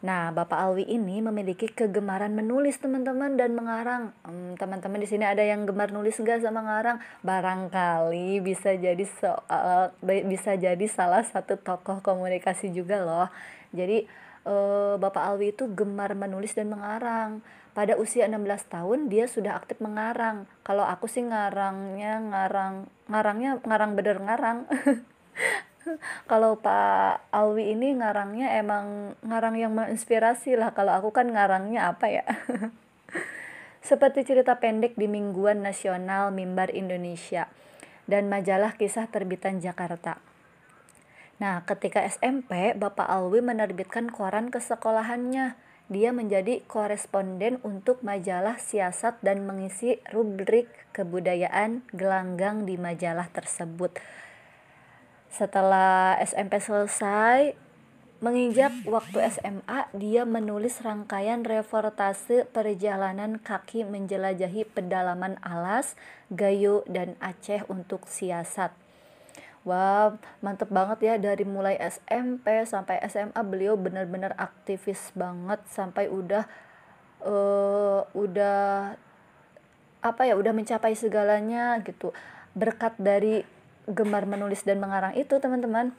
Nah, Bapak Alwi ini memiliki kegemaran menulis teman-teman dan mengarang. Hmm, teman-teman di sini ada yang gemar nulis enggak sama ngarang? Barangkali bisa jadi soal bisa jadi salah satu tokoh komunikasi juga loh. Jadi eh, Bapak Alwi itu gemar menulis dan mengarang. Pada usia 16 tahun dia sudah aktif mengarang. Kalau aku sih ngarangnya ngarang ngarangnya ngarang bener ngarang. kalau Pak Alwi ini ngarangnya emang ngarang yang menginspirasi lah kalau aku kan ngarangnya apa ya seperti cerita pendek di Mingguan Nasional Mimbar Indonesia dan majalah kisah terbitan Jakarta. Nah, ketika SMP, Bapak Alwi menerbitkan koran ke sekolahannya. Dia menjadi koresponden untuk majalah siasat dan mengisi rubrik kebudayaan gelanggang di majalah tersebut setelah SMP selesai, menginjak waktu SMA, dia menulis rangkaian reportase perjalanan kaki menjelajahi pedalaman Alas, Gayo, dan Aceh untuk siasat. Wow, mantep banget ya dari mulai SMP sampai SMA beliau benar-benar aktivis banget sampai udah uh, udah apa ya udah mencapai segalanya gitu. Berkat dari gemar menulis dan mengarang itu teman-teman.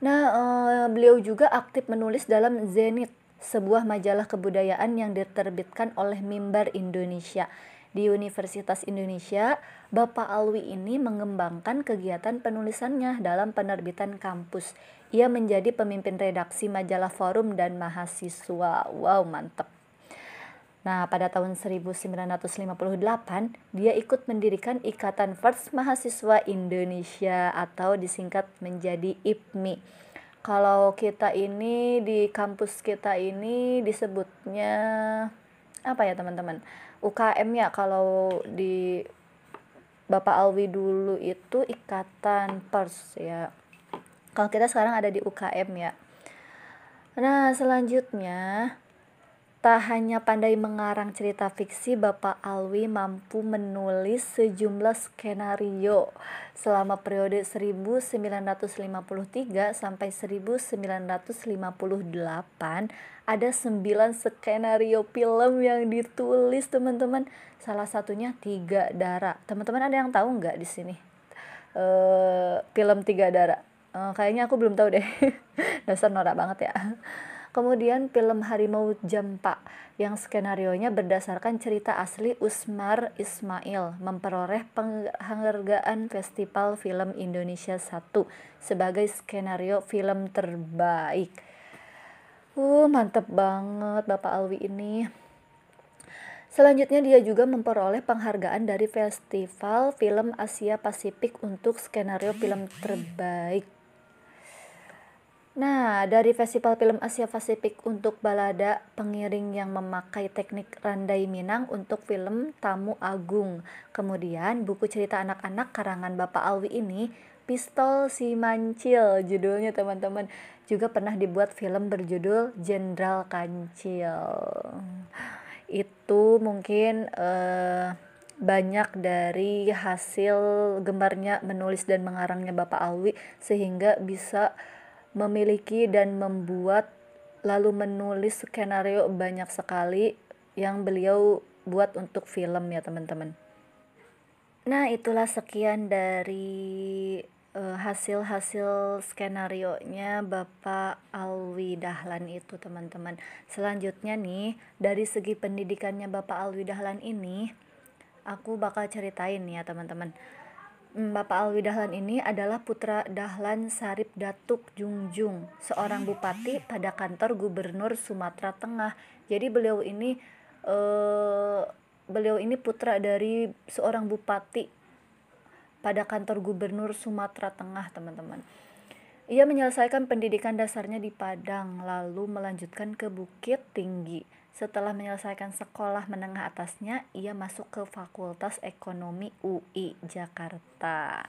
Nah uh, beliau juga aktif menulis dalam Zenit sebuah majalah kebudayaan yang diterbitkan oleh Mimbar Indonesia di Universitas Indonesia, Bapak Alwi ini mengembangkan kegiatan penulisannya dalam penerbitan kampus. Ia menjadi pemimpin redaksi majalah Forum dan Mahasiswa. Wow, mantep. Nah, pada tahun 1958, dia ikut mendirikan Ikatan First Mahasiswa Indonesia atau disingkat menjadi IPMI. Kalau kita ini di kampus kita ini disebutnya apa ya teman-teman? UKM ya kalau di Bapak Alwi dulu itu Ikatan Pers ya. Kalau kita sekarang ada di UKM ya. Nah, selanjutnya Tak hanya pandai mengarang cerita fiksi, Bapak Alwi mampu menulis sejumlah skenario selama periode 1953 sampai 1958 ada 9 skenario film yang ditulis teman-teman. Salah satunya Tiga Darah teman-teman ada yang tahu nggak di sini? Uh, film Tiga Darah uh, kayaknya aku belum tahu deh. Dasar norak banget ya. Kemudian film Harimau Jampa yang skenarionya berdasarkan cerita asli Usmar Ismail memperoleh penghargaan Festival Film Indonesia 1 sebagai skenario film terbaik. Uh, mantep banget Bapak Alwi ini. Selanjutnya dia juga memperoleh penghargaan dari Festival Film Asia Pasifik untuk skenario film terbaik. Nah, dari Festival Film Asia Pasifik untuk balada pengiring yang memakai teknik randai Minang untuk film Tamu Agung. Kemudian buku cerita anak-anak karangan Bapak Alwi ini Pistol Si Mancil judulnya teman-teman juga pernah dibuat film berjudul Jenderal Kancil. Itu mungkin uh, banyak dari hasil gemarnya menulis dan mengarangnya Bapak Alwi sehingga bisa memiliki dan membuat lalu menulis skenario banyak sekali yang beliau buat untuk film ya teman-teman. Nah itulah sekian dari uh, hasil-hasil skenario nya Bapak Alwi Dahlan itu teman-teman selanjutnya nih dari segi pendidikannya Bapak Alwi Dahlan ini aku bakal ceritain ya teman-teman hmm, Bapak Alwi Dahlan ini adalah putra Dahlan Sarip Datuk Jungjung, seorang bupati pada kantor gubernur Sumatera Tengah. Jadi beliau ini uh, beliau ini putra dari seorang bupati pada kantor gubernur Sumatera Tengah, teman-teman. Ia menyelesaikan pendidikan dasarnya di Padang, lalu melanjutkan ke Bukit Tinggi. Setelah menyelesaikan sekolah menengah atasnya, ia masuk ke Fakultas Ekonomi UI Jakarta.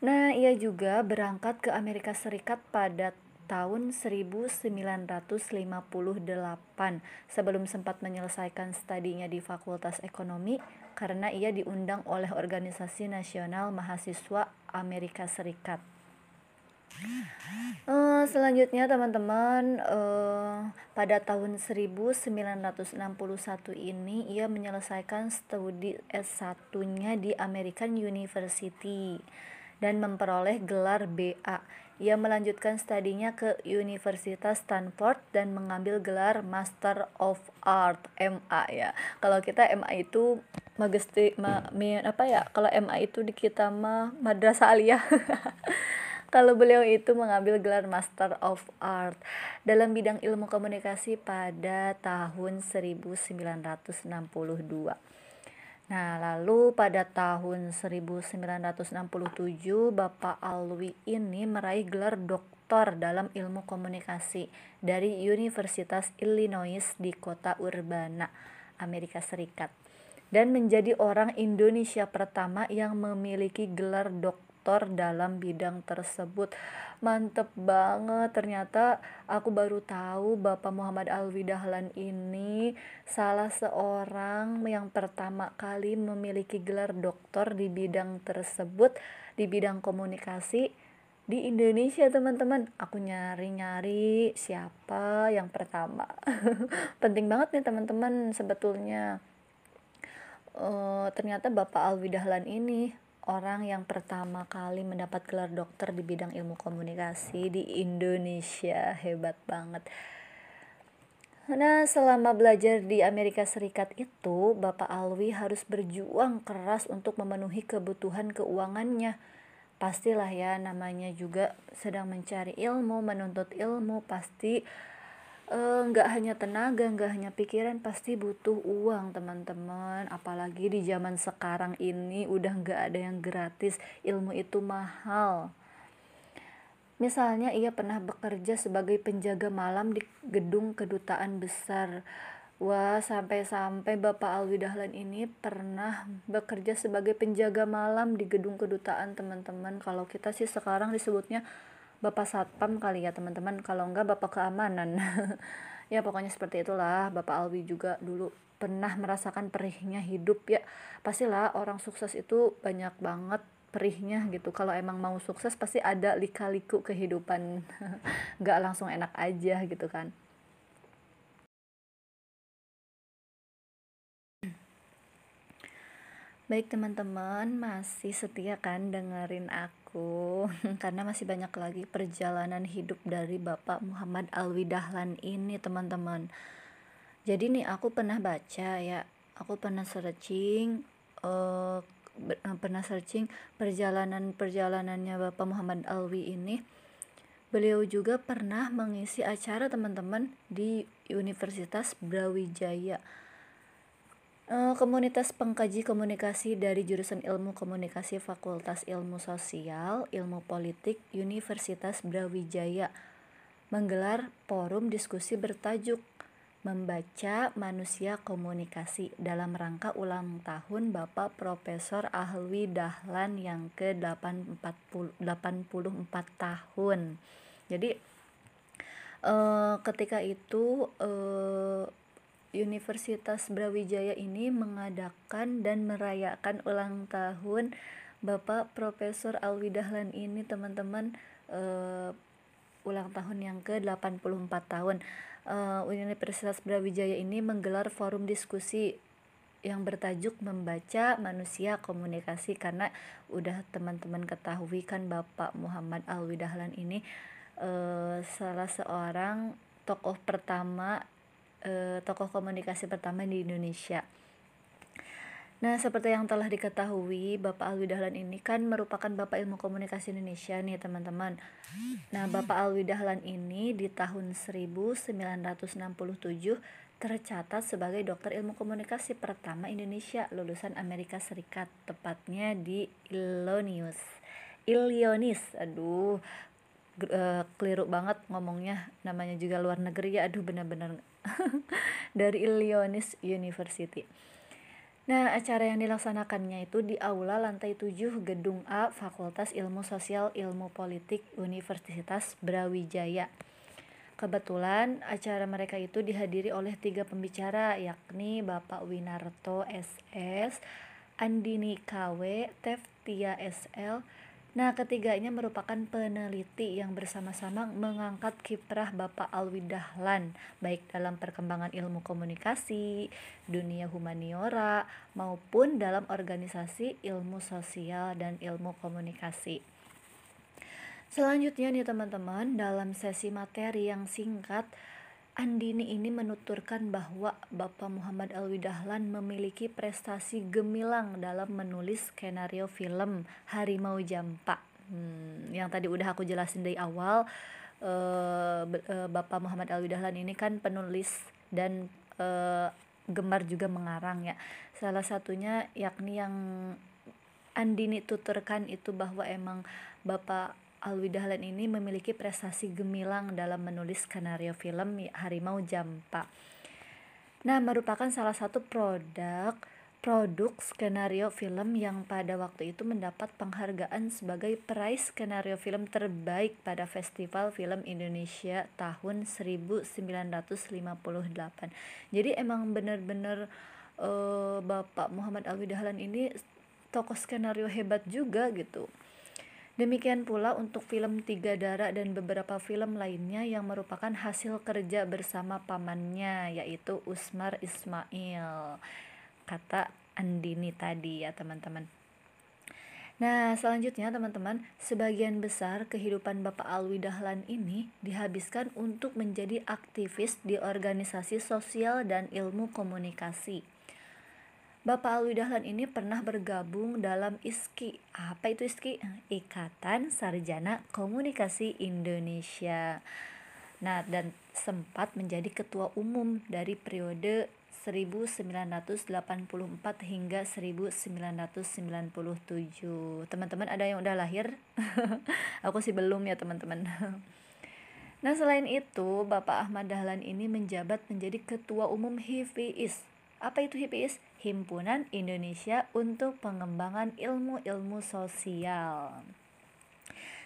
Nah, ia juga berangkat ke Amerika Serikat pada tahun 1958 sebelum sempat menyelesaikan studinya di Fakultas Ekonomi karena ia diundang oleh Organisasi Nasional Mahasiswa Amerika Serikat. Uh, selanjutnya teman-teman uh, pada tahun 1961 ini ia menyelesaikan studi S1-nya di American University dan memperoleh gelar BA ia melanjutkan studinya ke Universitas Stanford dan mengambil gelar Master of Art MA ya. Kalau kita MA itu magesti ma, mi, apa ya? Kalau MA itu di kita mah madrasah aliyah. Kalau beliau itu mengambil gelar Master of Art dalam bidang ilmu komunikasi pada tahun 1962. Nah, lalu pada tahun 1967 Bapak Alwi ini meraih gelar doktor dalam ilmu komunikasi dari Universitas Illinois di kota Urbana, Amerika Serikat. Dan menjadi orang Indonesia pertama yang memiliki gelar doktor dalam bidang tersebut. Mantep banget. Ternyata aku baru tahu Bapak Muhammad Alwi Dahlan ini salah seorang yang pertama kali memiliki gelar doktor di bidang tersebut di bidang komunikasi di Indonesia teman-teman. Aku nyari-nyari siapa yang pertama. Penting banget nih teman-teman sebetulnya. Uh, ternyata Bapak Alwi Dahlan ini orang yang pertama kali mendapat gelar dokter di bidang ilmu komunikasi di Indonesia. Hebat banget. Nah, selama belajar di Amerika Serikat itu, Bapak Alwi harus berjuang keras untuk memenuhi kebutuhan keuangannya. Pastilah ya, namanya juga sedang mencari ilmu, menuntut ilmu, pasti nggak uh, hanya tenaga, nggak hanya pikiran, pasti butuh uang teman-teman. Apalagi di zaman sekarang ini udah nggak ada yang gratis, ilmu itu mahal. Misalnya ia pernah bekerja sebagai penjaga malam di gedung kedutaan besar. Wah, sampai-sampai Bapak Alwi Dahlan ini pernah bekerja sebagai penjaga malam di gedung kedutaan teman-teman. Kalau kita sih sekarang disebutnya bapak satpam kali ya teman-teman. Kalau enggak bapak keamanan. Ya pokoknya seperti itulah. Bapak Alwi juga dulu pernah merasakan perihnya hidup. Ya pastilah orang sukses itu banyak banget perihnya gitu. Kalau emang mau sukses pasti ada lika-liku kehidupan. Nggak langsung enak aja gitu kan Baik teman-teman, masih setia kan dengerin aku? Karena masih banyak lagi perjalanan hidup dari Bapak Muhammad Alwi Dahlan ini teman-teman. Jadi nih aku pernah baca ya Aku pernah searching uh, Pernah searching perjalanan-perjalanannya Bapak Muhammad Alwi ini. Beliau juga pernah mengisi acara teman-teman di Universitas Brawijaya komunitas pengkaji komunikasi dari jurusan Ilmu Komunikasi Fakultas Ilmu Sosial, Ilmu Politik, Universitas Brawijaya menggelar forum diskusi bertajuk Membaca Manusia Komunikasi dalam rangka ulang tahun Bapak Profesor Ahwi Dahlan yang ke-84 tahun. Jadi uh, ketika itu uh, Universitas Brawijaya ini mengadakan dan merayakan ulang tahun Bapak Profesor Alwi Dahlan ini teman-teman uh, ulang tahun yang ke-84 tahun. Uh, Universitas Brawijaya ini menggelar forum diskusi yang bertajuk membaca manusia komunikasi karena udah teman-teman ketahui kan Bapak Muhammad Alwi Dahlan ini uh, salah seorang tokoh pertama uh, tokoh komunikasi pertama di Indonesia Nah, seperti yang telah diketahui, Bapak Alwi Dahlan ini kan merupakan Bapak Ilmu Komunikasi Indonesia nih, teman-teman. Nah, Bapak Alwi Dahlan ini di tahun 1967 tercatat sebagai dokter ilmu komunikasi pertama Indonesia lulusan Amerika Serikat, tepatnya di Illinois. Illinois, aduh, uh, keliru banget ngomongnya, namanya juga luar negeri ya, aduh benar-benar dari Illinois University. Nah, acara yang dilaksanakannya itu di Aula Lantai 7 Gedung A Fakultas Ilmu Sosial Ilmu Politik Universitas Brawijaya. Kebetulan acara mereka itu dihadiri oleh tiga pembicara yakni Bapak Winarto SS, Andini KW, Teftia SL, Nah, ketiganya merupakan peneliti yang bersama-sama mengangkat kiprah Bapak Alwi Dahlan, baik dalam perkembangan ilmu komunikasi, dunia humaniora, maupun dalam organisasi ilmu sosial dan ilmu komunikasi. Selanjutnya nih teman-teman, dalam sesi materi yang singkat, Andini ini menuturkan bahwa Bapak Muhammad Alwi Dahlan memiliki prestasi gemilang dalam menulis skenario film Harimau Jampa. Hmm, yang tadi udah aku jelasin dari awal, uh, Bapak Muhammad Alwi Dahlan ini kan penulis dan uh, gemar juga mengarang ya. Salah satunya yakni yang Andini tuturkan itu bahwa emang Bapak Alwi Dahlan ini memiliki prestasi gemilang dalam menulis skenario film Harimau Jampa. Nah, merupakan salah satu produk produk skenario film yang pada waktu itu mendapat penghargaan sebagai peraih skenario film terbaik pada Festival Film Indonesia tahun 1958. Jadi emang benar-benar uh, Bapak Muhammad Alwi Dahlan ini tokoh skenario hebat juga gitu. Demikian pula untuk film Tiga Darah dan beberapa film lainnya yang merupakan hasil kerja bersama pamannya yaitu Usmar Ismail. Kata Andini tadi ya teman-teman. Nah, selanjutnya teman-teman, sebagian besar kehidupan Bapak Alwi Dahlan ini dihabiskan untuk menjadi aktivis di organisasi sosial dan ilmu komunikasi. Bapak Alwi Dahlan ini pernah bergabung dalam ISKI. Apa itu ISKI? Ikatan Sarjana Komunikasi Indonesia. Nah, dan sempat menjadi ketua umum dari periode 1984 hingga 1997. Teman-teman ada yang udah lahir? Aku sih belum ya, teman-teman. Nah, selain itu, Bapak Ahmad Dahlan ini menjabat menjadi ketua umum HIVIS apa itu HIPIS? Himpunan Indonesia untuk Pengembangan Ilmu-Ilmu Sosial.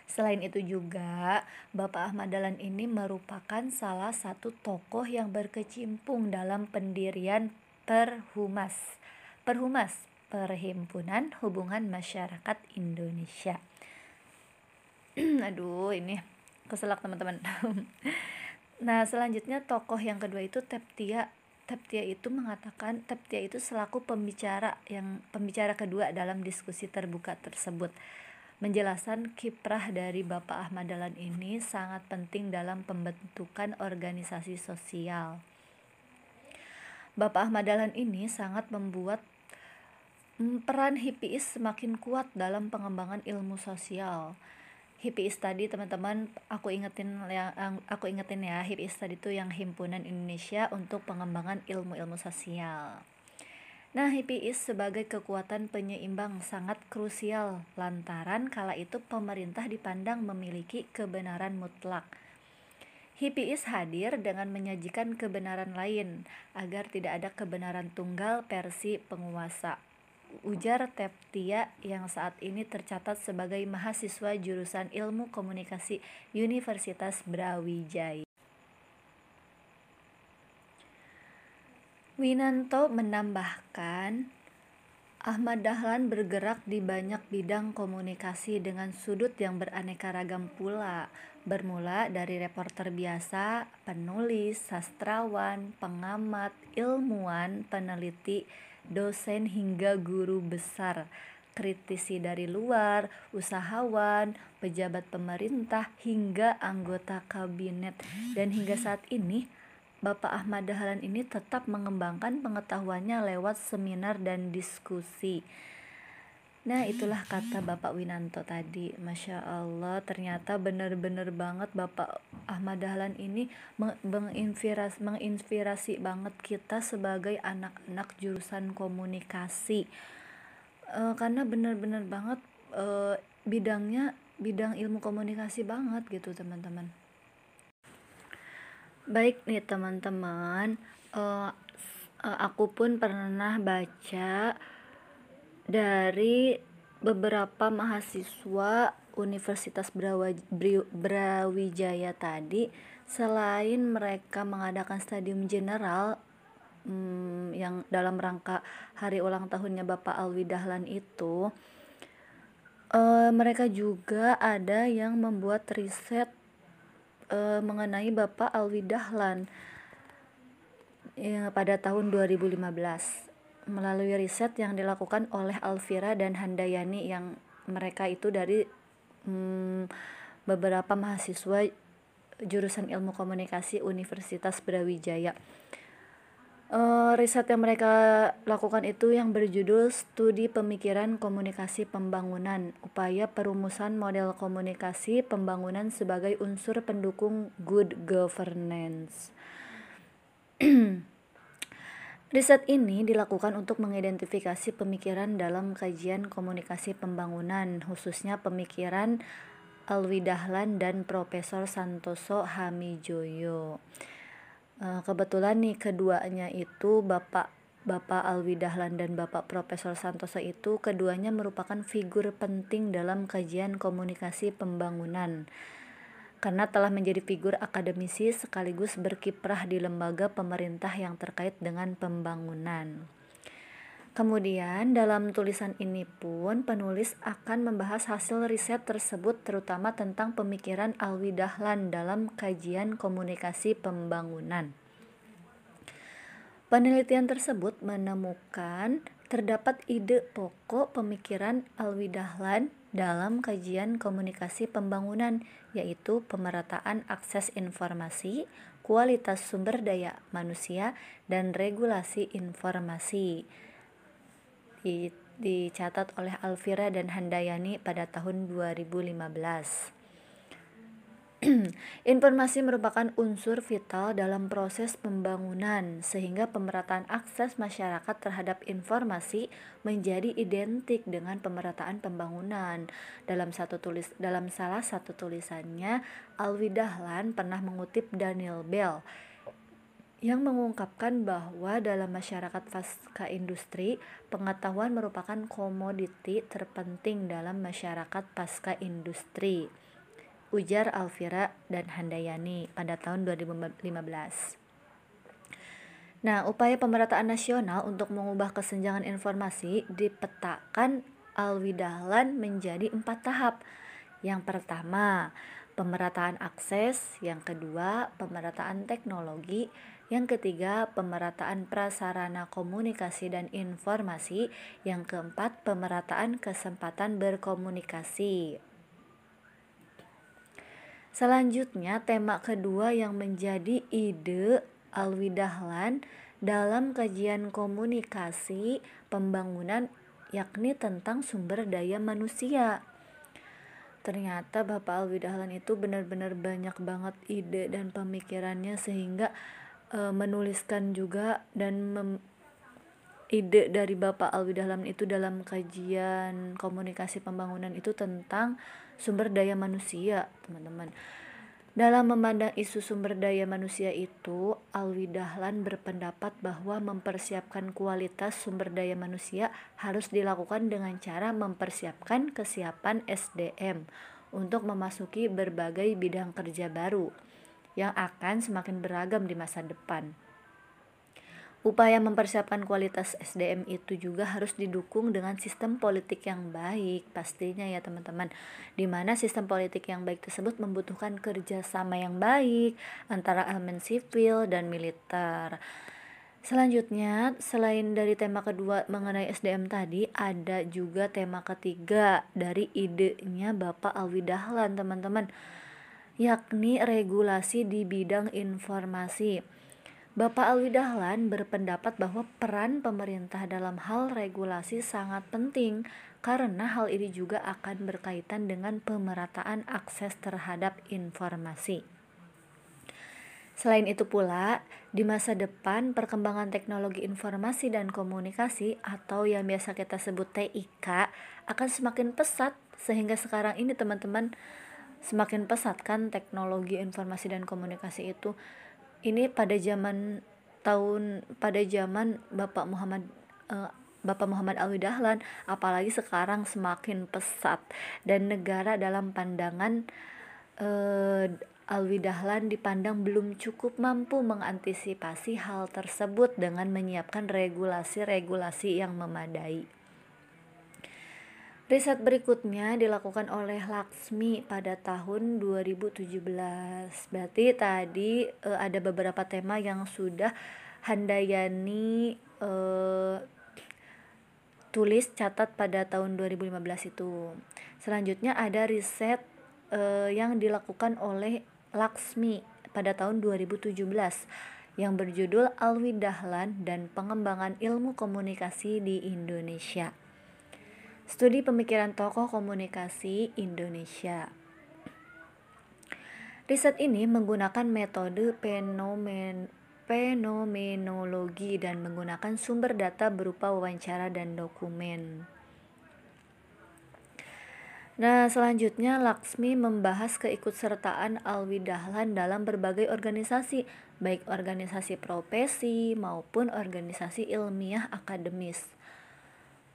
Selain itu juga, Bapak Ahmad Dahlan ini merupakan salah satu tokoh yang berkecimpung dalam pendirian Perhumas. Perhumas, Perhimpunan Hubungan Masyarakat Indonesia. Aduh, ini keselak teman-teman. nah, selanjutnya tokoh yang kedua itu Teptia Teptia itu mengatakan Teptia itu selaku pembicara yang pembicara kedua dalam diskusi terbuka tersebut menjelaskan kiprah dari Bapak Ahmad Dahlan ini sangat penting dalam pembentukan organisasi sosial. Bapak Ahmad Dahlan ini sangat membuat mm, peran HIPIS semakin kuat dalam pengembangan ilmu sosial HIPIS tadi teman-teman aku ingetin yang aku ingetin ya HIPIS tadi itu yang himpunan Indonesia untuk pengembangan ilmu-ilmu sosial. Nah, HIPIS sebagai kekuatan penyeimbang sangat krusial lantaran kala itu pemerintah dipandang memiliki kebenaran mutlak. HIPIS hadir dengan menyajikan kebenaran lain agar tidak ada kebenaran tunggal versi penguasa ujar Teptia yang saat ini tercatat sebagai mahasiswa jurusan Ilmu Komunikasi Universitas Brawijaya. Winanto menambahkan, Ahmad Dahlan bergerak di banyak bidang komunikasi dengan sudut yang beraneka ragam pula, bermula dari reporter biasa, penulis, sastrawan, pengamat, ilmuwan, peneliti, dosen hingga guru besar, kritisi dari luar, usahawan, pejabat pemerintah, hingga anggota kabinet. Dan hingga saat ini, Bapak Ahmad Dahlan ini tetap mengembangkan pengetahuannya lewat seminar dan diskusi. Nah itulah kata Bapak Winanto tadi. Masya Allah ternyata benar-benar banget Bapak Ahmad Dahlan ini menginspirasi, menginspirasi banget kita sebagai anak-anak jurusan komunikasi. E, Karena benar-benar banget e, bidangnya bidang ilmu komunikasi banget gitu teman-teman. Baik nih teman-teman e, aku pun pernah baca dari beberapa mahasiswa Universitas Brawijaya tadi selain mereka mengadakan stadium general hmm, yang dalam rangka hari ulang tahunnya Bapak Alwi Dahlan itu uh, mereka juga ada yang membuat riset uh, mengenai Bapak Alwi Dahlan ya, pada tahun 2015 melalui riset yang dilakukan oleh Alvira dan Handayani yang mereka itu dari hmm, beberapa mahasiswa jurusan ilmu komunikasi Universitas Brawijaya. Uh, riset yang mereka lakukan itu yang berjudul Studi Pemikiran Komunikasi Pembangunan, upaya perumusan model komunikasi pembangunan sebagai unsur pendukung good governance. Riset ini dilakukan untuk mengidentifikasi pemikiran dalam kajian komunikasi pembangunan, khususnya pemikiran Alwi Dahlan dan Profesor Santoso Hamijoyo. Eh, kebetulan nih keduanya itu Bapak Bapak Alwi Dahlan dan Bapak Profesor Santoso itu keduanya merupakan figur penting dalam kajian komunikasi pembangunan karena telah menjadi figur akademisi sekaligus berkiprah di lembaga pemerintah yang terkait dengan pembangunan. Kemudian dalam tulisan ini pun penulis akan membahas hasil riset tersebut terutama tentang pemikiran Alwi Dahlan dalam kajian komunikasi pembangunan. Penelitian tersebut menemukan terdapat ide pokok pemikiran Alwi Dahlan dalam kajian komunikasi pembangunan yaitu pemerataan akses informasi, kualitas sumber daya manusia, dan regulasi informasi. dicatat oleh Alvira dan Handayani pada tahun 2015. Informasi merupakan unsur vital dalam proses pembangunan, sehingga pemerataan akses masyarakat terhadap informasi menjadi identik dengan pemerataan pembangunan. Dalam satu tulis dalam salah satu tulisannya, Alwi Dahlan pernah mengutip Daniel Bell yang mengungkapkan bahwa dalam masyarakat pasca industri, pengetahuan merupakan komoditi terpenting dalam masyarakat pasca industri ujar Alvira dan Handayani pada tahun 2015. Nah, upaya pemerataan nasional untuk mengubah kesenjangan informasi dipetakan Alwi Dahlan menjadi empat tahap. Yang pertama, pemerataan akses, yang kedua, pemerataan teknologi, yang ketiga, pemerataan prasarana komunikasi dan informasi, yang keempat, pemerataan kesempatan berkomunikasi. Selanjutnya, tema kedua yang menjadi ide Alwi Dahlan dalam kajian komunikasi pembangunan yakni tentang sumber daya manusia. Ternyata Bapak Alwi Dahlan itu benar-benar banyak banget ide dan pemikirannya sehingga e, menuliskan juga dan mem, ide dari Bapak Alwi Dahlan itu dalam kajian komunikasi pembangunan itu tentang sumber daya manusia, teman-teman. Dalam memandang isu sumber daya manusia itu, Alwi Dahlan berpendapat bahwa mempersiapkan kualitas sumber daya manusia harus dilakukan dengan cara mempersiapkan kesiapan SDM untuk memasuki berbagai bidang kerja baru yang akan semakin beragam di masa depan. Upaya mempersiapkan kualitas SDM itu juga harus didukung dengan sistem politik yang baik, pastinya ya teman-teman. Di mana sistem politik yang baik tersebut membutuhkan kerjasama yang baik antara elemen sipil dan militer. Selanjutnya, selain dari tema kedua mengenai SDM tadi, ada juga tema ketiga dari idenya Bapak Alwi Dahlan, teman-teman, yakni regulasi di bidang informasi. Bapak Alwi Dahlan berpendapat bahwa peran pemerintah dalam hal regulasi sangat penting karena hal ini juga akan berkaitan dengan pemerataan akses terhadap informasi. Selain itu pula, di masa depan perkembangan teknologi informasi dan komunikasi atau yang biasa kita sebut TIK akan semakin pesat sehingga sekarang ini teman-teman semakin pesat kan teknologi informasi dan komunikasi itu. Ini pada zaman tahun pada zaman Bapak Muhammad uh, Bapak Muhammad Alwi Dahlan apalagi sekarang semakin pesat dan negara dalam pandangan uh, Alwi Dahlan dipandang belum cukup mampu mengantisipasi hal tersebut dengan menyiapkan regulasi-regulasi yang memadai. Riset berikutnya dilakukan oleh Laksmi pada tahun 2017. Berarti tadi e, ada beberapa tema yang sudah Handayani e, tulis catat pada tahun 2015 itu. Selanjutnya ada riset e, yang dilakukan oleh Laksmi pada tahun 2017 yang berjudul Alwi Dahlan dan Pengembangan Ilmu Komunikasi di Indonesia. Studi Pemikiran Tokoh Komunikasi Indonesia. Riset ini menggunakan metode fenomen fenomenologi dan menggunakan sumber data berupa wawancara dan dokumen. Nah, selanjutnya Laksmi membahas keikutsertaan Alwi Dahlan dalam berbagai organisasi, baik organisasi profesi maupun organisasi ilmiah akademis.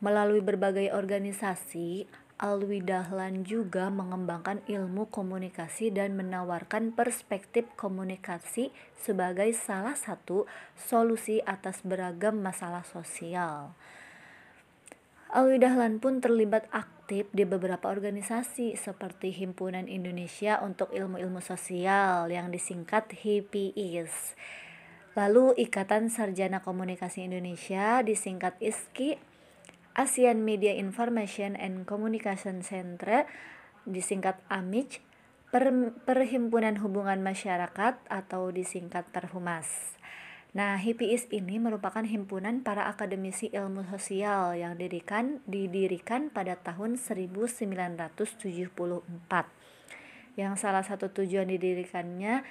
Melalui berbagai organisasi, Alwi Dahlan juga mengembangkan ilmu komunikasi dan menawarkan perspektif komunikasi sebagai salah satu solusi atas beragam masalah sosial. Alwi Dahlan pun terlibat aktif di beberapa organisasi seperti Himpunan Indonesia untuk Ilmu-Ilmu Sosial yang disingkat HIPIS. Lalu Ikatan Sarjana Komunikasi Indonesia disingkat ISKI, ASEAN Media Information and Communication Center disingkat AMIC, per Perhimpunan Hubungan Masyarakat atau disingkat Perhumas. Nah, HIPIS ini merupakan himpunan para akademisi ilmu sosial yang didirikan didirikan pada tahun 1974. Yang salah satu tujuan didirikannya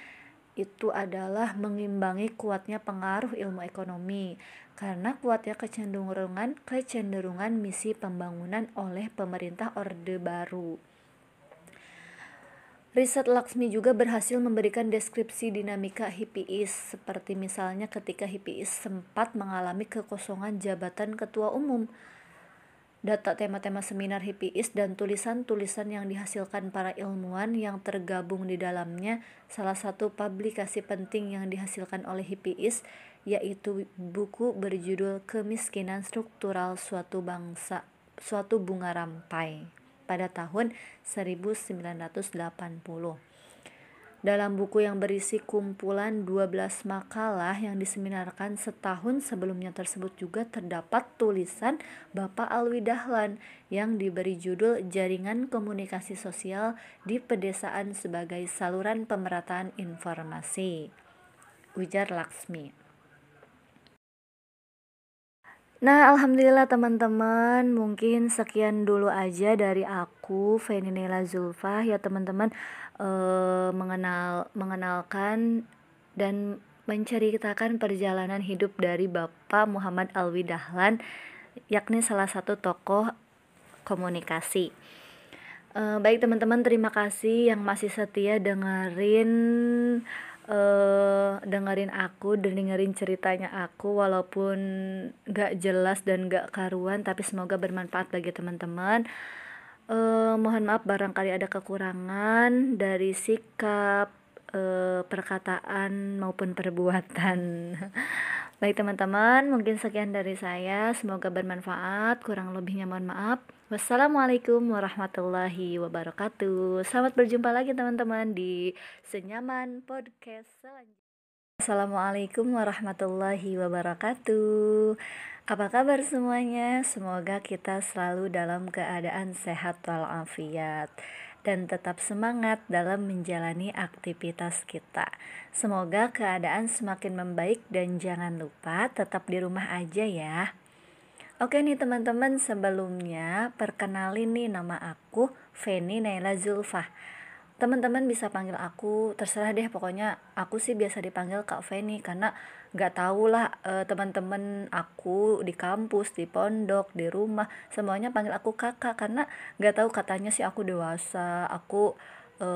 itu adalah mengimbangi kuatnya pengaruh ilmu ekonomi karena kuatnya kecenderungan kecenderungan misi pembangunan oleh pemerintah Orde Baru. Riset Laksmi juga berhasil memberikan deskripsi dinamika HIPIS, seperti misalnya ketika HIPIS sempat mengalami kekosongan jabatan ketua umum. Data tema-tema seminar HIPIS dan tulisan-tulisan yang dihasilkan para ilmuwan yang tergabung di dalamnya, salah satu publikasi penting yang dihasilkan oleh HIPIS yaitu buku berjudul Kemiskinan Struktural Suatu Bangsa, Suatu Bunga Rampai pada tahun 1980. Dalam buku yang berisi kumpulan 12 makalah yang diseminarkan setahun sebelumnya tersebut juga terdapat tulisan Bapak Alwi Dahlan yang diberi judul Jaringan Komunikasi Sosial di Pedesaan sebagai Saluran Pemerataan Informasi. Ujar Laksmi. Nah, alhamdulillah teman-teman, mungkin sekian dulu aja dari aku, Feninela Zulfa ya teman-teman eh, mengenal mengenalkan dan menceritakan perjalanan hidup dari Bapak Muhammad Alwi Dahlan, yakni salah satu tokoh komunikasi. Eh, baik teman-teman, terima kasih yang masih setia dengerin uh, dengerin aku dan dengerin ceritanya aku walaupun gak jelas dan gak karuan tapi semoga bermanfaat bagi teman-teman uh, mohon maaf barangkali ada kekurangan dari sikap uh, perkataan maupun perbuatan Baik teman-teman, mungkin sekian dari saya. Semoga bermanfaat. Kurang lebihnya mohon maaf. Wassalamualaikum warahmatullahi wabarakatuh. Selamat berjumpa lagi teman-teman di Senyaman Podcast selanjutnya. Assalamualaikum warahmatullahi wabarakatuh Apa kabar semuanya? Semoga kita selalu dalam keadaan sehat walafiat Dan tetap semangat dalam menjalani aktivitas kita Semoga keadaan semakin membaik dan jangan lupa tetap di rumah aja ya Oke nih teman-teman sebelumnya perkenalin nih nama aku Feni Naila Zulfah. Teman-teman bisa panggil aku terserah deh pokoknya aku sih biasa dipanggil Kak Feni karena nggak tahu lah e, teman-teman aku di kampus di pondok di rumah semuanya panggil aku kakak karena nggak tahu katanya sih aku dewasa aku e,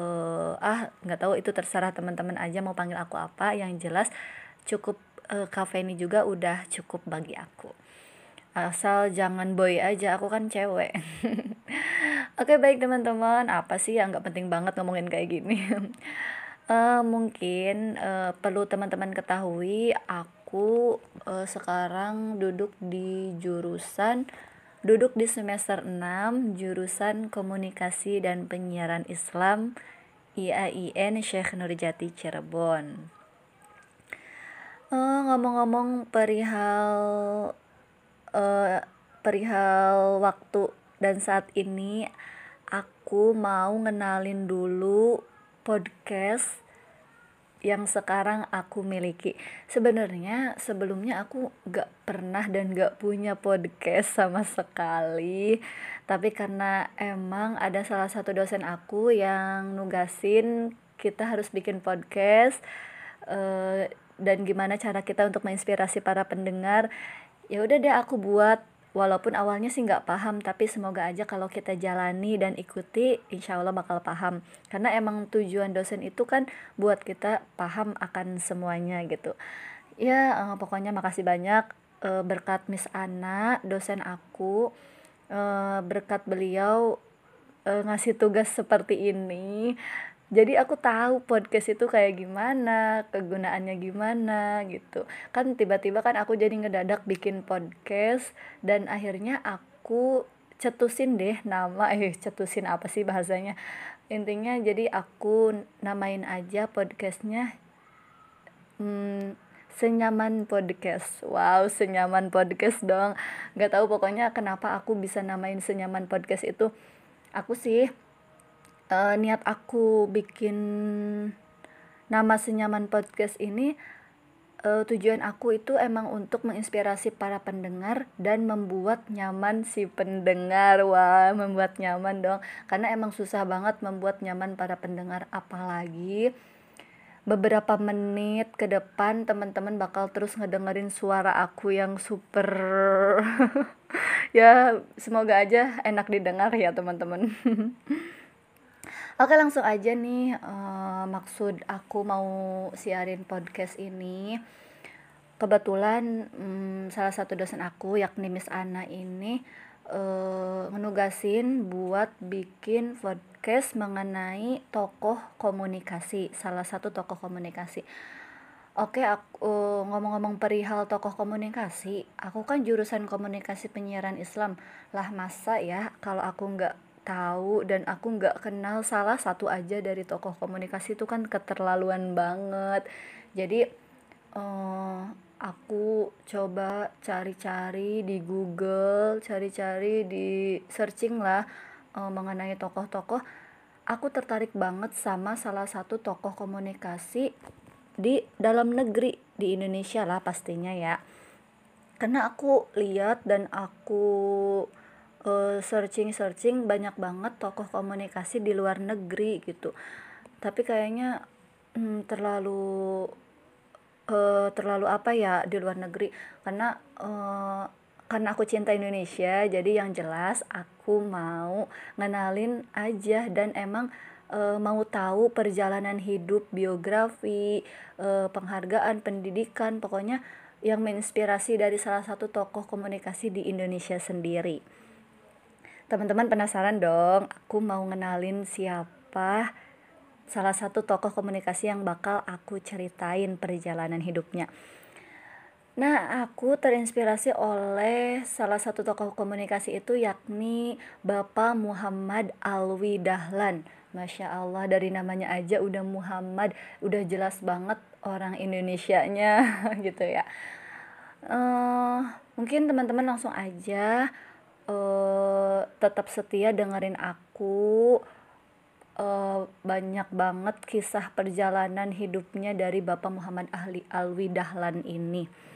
ah nggak tahu itu terserah teman-teman aja mau panggil aku apa. Yang jelas cukup e, Kak Feni juga udah cukup bagi aku asal jangan boy aja aku kan cewek. Oke baik teman-teman. Apa sih yang nggak penting banget ngomongin kayak gini? Uh, mungkin uh, perlu teman-teman ketahui aku uh, sekarang duduk di jurusan duduk di semester 6 jurusan komunikasi dan penyiaran Islam IAIN Syekh Nurjati Cirebon. Ngomong-ngomong uh, perihal uh, perihal waktu dan saat ini aku mau ngenalin dulu podcast yang sekarang aku miliki. Sebenarnya sebelumnya aku gak pernah dan gak punya podcast sama sekali. Tapi karena emang ada salah satu dosen aku yang nugasin kita harus bikin podcast uh, dan gimana cara kita untuk menginspirasi para pendengar ya udah deh aku buat. Walaupun awalnya sih nggak paham tapi semoga aja kalau kita jalani dan ikuti insya Allah bakal paham. Karena emang tujuan dosen itu kan buat kita paham akan semuanya gitu. Ya uh, pokoknya makasih banyak. Uh, berkat Miss Ana dosen aku uh, berkat beliau uh, ngasih tugas seperti ini jadi aku tahu podcast itu kayak gimana kegunaannya gimana gitu. Kan tiba-tiba kan aku jadi ngedadak bikin podcast dan akhirnya aku cetusin deh nama eh cetusin apa sih bahasanya. Intinya jadi aku namain aja podcastnya hmm, senyaman podcast. Wow senyaman podcast dong nggak tahu pokoknya kenapa aku bisa namain senyaman podcast itu. Aku sih uh, niat aku bikin nama senyaman podcast ini uh, tujuan aku itu emang untuk menginspirasi para pendengar dan membuat nyaman si pendengar. Wah membuat nyaman dong. Karena emang susah banget membuat nyaman para pendengar apalagi beberapa menit ke depan teman-teman bakal terus ngedengerin suara aku yang super ya semoga aja enak didengar ya teman-teman Oke langsung aja nih uh, maksud aku mau siarin podcast ini kebetulan um, salah satu dosen aku yakni Miss Ana ini uh, ngenugasin buat bikin podcast mengenai tokoh komunikasi salah satu tokoh komunikasi Oke, aku ngomong-ngomong perihal tokoh komunikasi, aku kan jurusan komunikasi penyiaran Islam. Lah masa ya kalau aku nggak tahu dan aku nggak kenal salah satu aja dari tokoh komunikasi itu kan keterlaluan banget. Jadi uh, aku coba cari-cari di Google cari-cari di searching lah uh, mengenai tokoh-tokoh. Aku tertarik banget sama salah satu tokoh komunikasi di dalam negeri di Indonesia lah pastinya ya. Karena aku lihat dan aku uh, searching searching banyak banget tokoh komunikasi di luar negeri gitu. Tapi kayaknya hmm, terlalu uh, terlalu apa ya di luar negeri. Karena uh, karena aku cinta Indonesia jadi yang jelas aku mau ngenalin aja dan emang e, mau tahu perjalanan hidup biografi e, penghargaan pendidikan pokoknya yang menginspirasi dari salah satu tokoh komunikasi di Indonesia sendiri Teman-teman penasaran dong, aku mau ngenalin siapa salah satu tokoh komunikasi yang bakal aku ceritain perjalanan hidupnya. Nah, aku terinspirasi oleh salah satu tokoh komunikasi itu yakni Bapak Muhammad Alwi Dahlan. Masya Allah dari namanya aja udah Muhammad, udah jelas banget orang Indonesianya gitu ya uh, mungkin teman-teman langsung aja uh, tetap setia dengerin aku uh, banyak banget kisah perjalanan hidupnya dari Bapak Muhammad Ahli Alwi Dahlan ini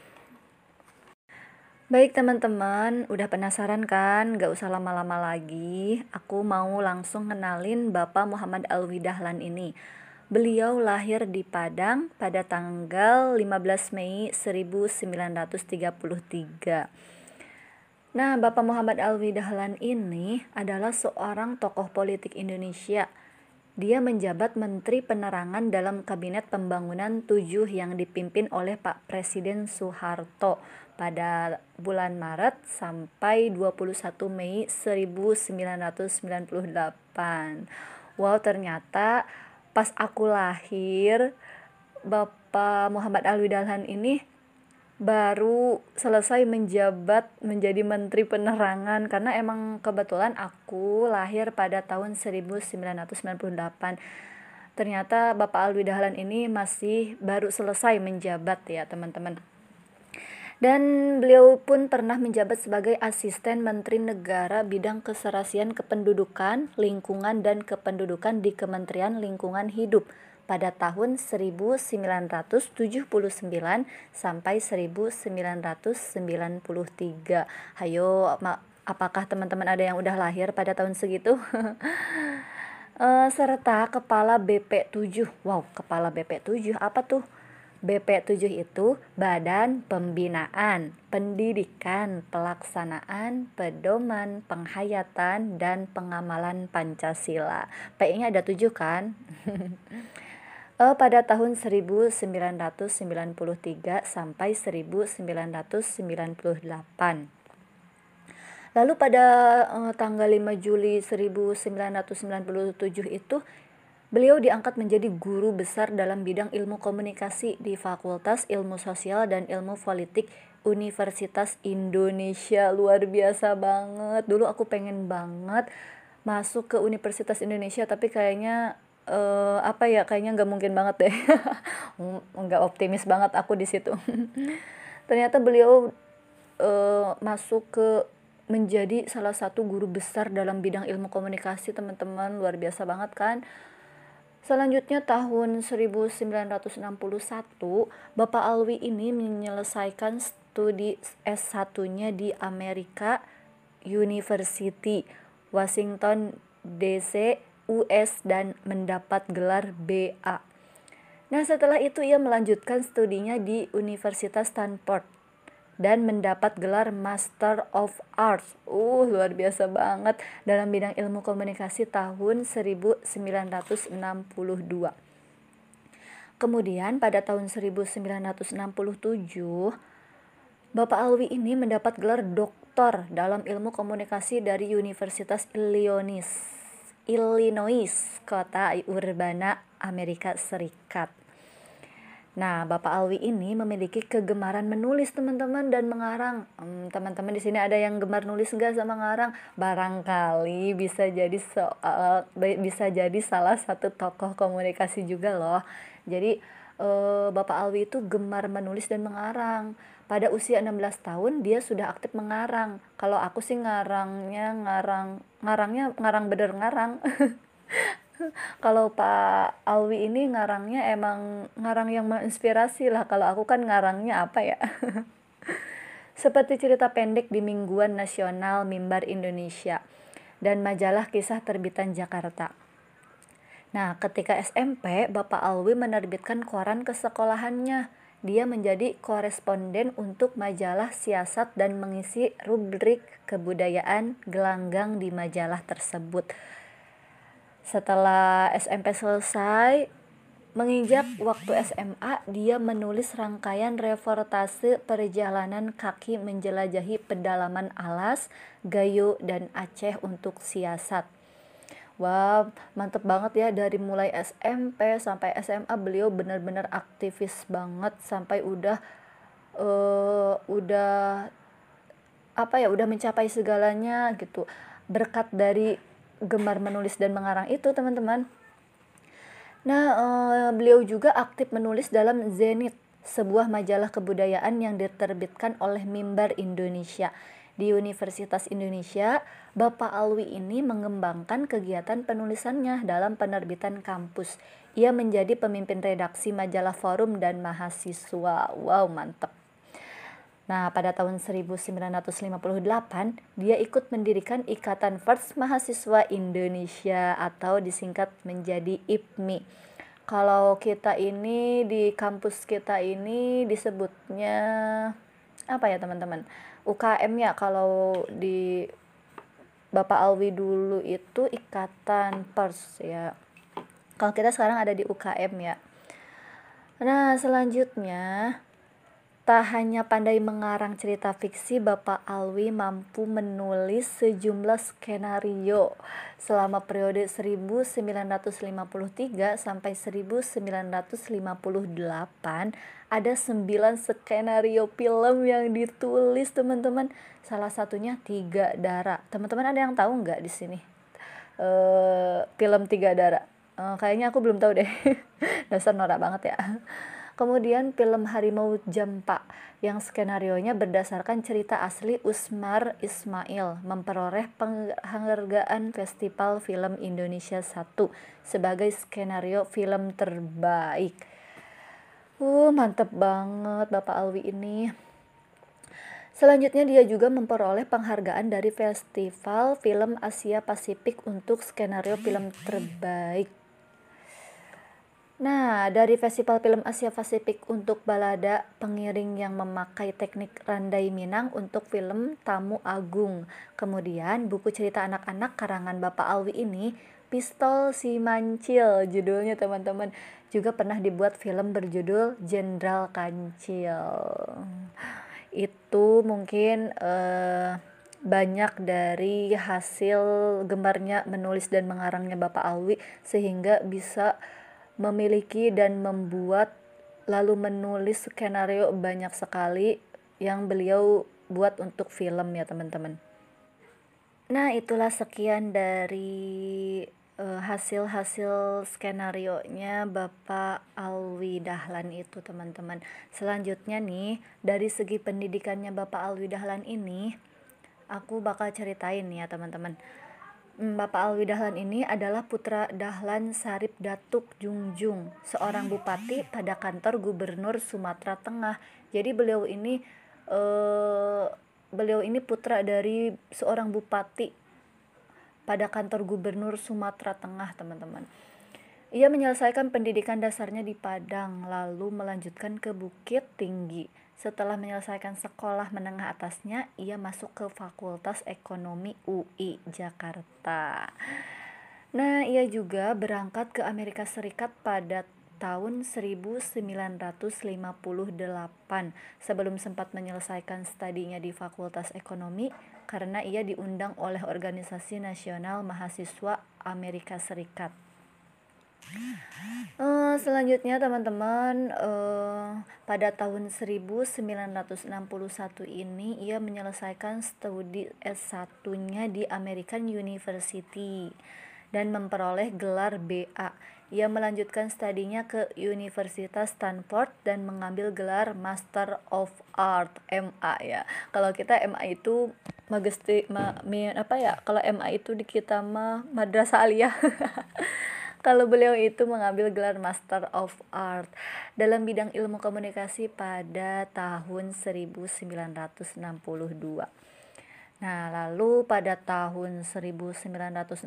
Baik teman-teman, udah penasaran kan? Gak usah lama-lama lagi. Aku mau langsung kenalin Bapak Muhammad Alwi Dahlan ini. Beliau lahir di Padang pada tanggal 15 Mei 1933. Nah, Bapak Muhammad Alwi Dahlan ini adalah seorang tokoh politik Indonesia. Dia menjabat Menteri Penerangan dalam Kabinet Pembangunan 7 yang dipimpin oleh Pak Presiden Soeharto pada bulan Maret sampai 21 Mei 1998. Wow, ternyata pas aku lahir Bapak Muhammad Alwi Dalhan ini baru selesai menjabat menjadi Menteri Penerangan karena emang kebetulan aku lahir pada tahun 1998. Ternyata Bapak Alwi Dahlan ini masih baru selesai menjabat ya teman-teman. Dan beliau pun pernah menjabat sebagai asisten Menteri Negara bidang keserasian kependudukan, lingkungan dan kependudukan di Kementerian Lingkungan Hidup pada tahun 1979 sampai 1993. Hayo, apakah teman-teman ada yang udah lahir pada tahun segitu? uh, serta kepala BP7. Wow, kepala BP7 apa tuh? BP7 itu Badan Pembinaan, Pendidikan, Pelaksanaan, Pedoman, Penghayatan, dan Pengamalan Pancasila. P-nya ada tujuh kan? uh, pada tahun 1993 sampai 1998. Lalu pada uh, tanggal 5 Juli 1997 itu Beliau diangkat menjadi guru besar dalam bidang ilmu komunikasi di Fakultas Ilmu Sosial dan Ilmu Politik Universitas Indonesia. Luar biasa banget. Dulu aku pengen banget masuk ke Universitas Indonesia tapi kayaknya uh, apa ya kayaknya nggak mungkin banget deh. Nggak optimis banget aku di situ. Ternyata beliau uh, masuk ke menjadi salah satu guru besar dalam bidang ilmu komunikasi teman-teman. Luar biasa banget kan? Selanjutnya tahun 1961, Bapak Alwi ini menyelesaikan studi S1-nya di Amerika University, Washington DC, US dan mendapat gelar BA. Nah, setelah itu ia melanjutkan studinya di Universitas Stanford dan mendapat gelar Master of Arts. Uh, luar biasa banget dalam bidang ilmu komunikasi tahun 1962. Kemudian pada tahun 1967, Bapak Alwi ini mendapat gelar doktor dalam ilmu komunikasi dari Universitas Illinois, Illinois, kota Urbana, Amerika Serikat. Nah, Bapak Alwi ini memiliki kegemaran menulis teman-teman dan mengarang. Hmm, teman-teman di sini ada yang gemar nulis enggak sama ngarang? Barangkali bisa jadi soal bisa jadi salah satu tokoh komunikasi juga loh. Jadi eh, Bapak Alwi itu gemar menulis dan mengarang. Pada usia 16 tahun dia sudah aktif mengarang. Kalau aku sih ngarangnya ngarang ngarangnya ngarang bener ngarang. kalau Pak Alwi ini ngarangnya emang ngarang yang menginspirasi lah kalau aku kan ngarangnya apa ya seperti cerita pendek di Mingguan Nasional Mimbar Indonesia dan majalah kisah terbitan Jakarta. Nah, ketika SMP, Bapak Alwi menerbitkan koran ke sekolahannya. Dia menjadi koresponden untuk majalah siasat dan mengisi rubrik kebudayaan gelanggang di majalah tersebut. Setelah SMP selesai, menginjak waktu SMA, dia menulis rangkaian reportase perjalanan kaki menjelajahi pedalaman alas, Gayo, dan Aceh untuk siasat. Wah, wow, mantep banget ya dari mulai SMP sampai SMA beliau benar-benar aktivis banget sampai udah uh, udah apa ya udah mencapai segalanya gitu berkat dari gemar menulis dan mengarang itu teman-teman Nah, uh, beliau juga aktif menulis dalam Zenit, sebuah majalah kebudayaan yang diterbitkan oleh Mimbar Indonesia. Di Universitas Indonesia, Bapak Alwi ini mengembangkan kegiatan penulisannya dalam penerbitan kampus. Ia menjadi pemimpin redaksi majalah Forum dan Mahasiswa. Wow, mantep. Nah, pada tahun 1958, dia ikut mendirikan Ikatan First Mahasiswa Indonesia atau disingkat menjadi IPMI. Kalau kita ini di kampus kita ini disebutnya apa ya teman-teman? UKM ya kalau di Bapak Alwi dulu itu Ikatan Pers ya. Kalau kita sekarang ada di UKM ya. Nah, selanjutnya Tak hanya pandai mengarang cerita fiksi, Bapak Alwi mampu menulis sejumlah skenario selama periode 1953 sampai 1958 ada 9 skenario film yang ditulis teman-teman. Salah satunya Tiga Darah teman-teman ada yang tahu nggak di sini? Uh, film Tiga Darah uh, kayaknya aku belum tahu deh. Dasar norak banget ya. Kemudian film Harimau Jampa yang skenarionya berdasarkan cerita asli Usmar Ismail memperoleh penghargaan Festival Film Indonesia 1 sebagai skenario film terbaik. Uh, mantep banget Bapak Alwi ini. Selanjutnya dia juga memperoleh penghargaan dari Festival Film Asia Pasifik untuk skenario film terbaik. Nah, dari Festival Film Asia Pasifik untuk balada pengiring yang memakai teknik randai Minang untuk film Tamu Agung. Kemudian buku cerita anak-anak karangan Bapak Alwi ini Pistol Si Mancil judulnya teman-teman juga pernah dibuat film berjudul Jenderal Kancil. Itu mungkin uh, banyak dari hasil gemarnya menulis dan mengarangnya Bapak Alwi sehingga bisa memiliki dan membuat lalu menulis skenario banyak sekali yang beliau buat untuk film ya teman-teman. Nah itulah sekian dari hasil-hasil skenario nya Bapak Alwi Dahlan itu teman-teman. Selanjutnya nih dari segi pendidikannya Bapak Alwi Dahlan ini aku bakal ceritain ya teman-teman. Hmm, Bapak Alwi Dahlan ini adalah putra Dahlan Sarip Datuk Jungjung, seorang bupati pada kantor Gubernur Sumatera Tengah. Jadi beliau ini eh, beliau ini putra dari seorang bupati pada kantor Gubernur Sumatera Tengah, teman-teman. Ia menyelesaikan pendidikan dasarnya di Padang, lalu melanjutkan ke Bukit Tinggi setelah menyelesaikan sekolah menengah atasnya, ia masuk ke Fakultas Ekonomi UI Jakarta. Nah, ia juga berangkat ke Amerika Serikat pada tahun 1958 sebelum sempat menyelesaikan studinya di Fakultas Ekonomi karena ia diundang oleh Organisasi Nasional Mahasiswa Amerika Serikat. Uh, selanjutnya teman-teman uh, pada tahun 1961 ini ia menyelesaikan studi S1-nya di American University dan memperoleh gelar BA. Ia melanjutkan studinya ke Universitas Stanford dan mengambil gelar Master of Art MA ya. Kalau kita MA itu magesti ma, mi, apa ya? Kalau MA itu di kita mah madrasah aliyah. kalau beliau itu mengambil gelar Master of Art dalam bidang ilmu komunikasi pada tahun 1962. Nah, lalu pada tahun 1967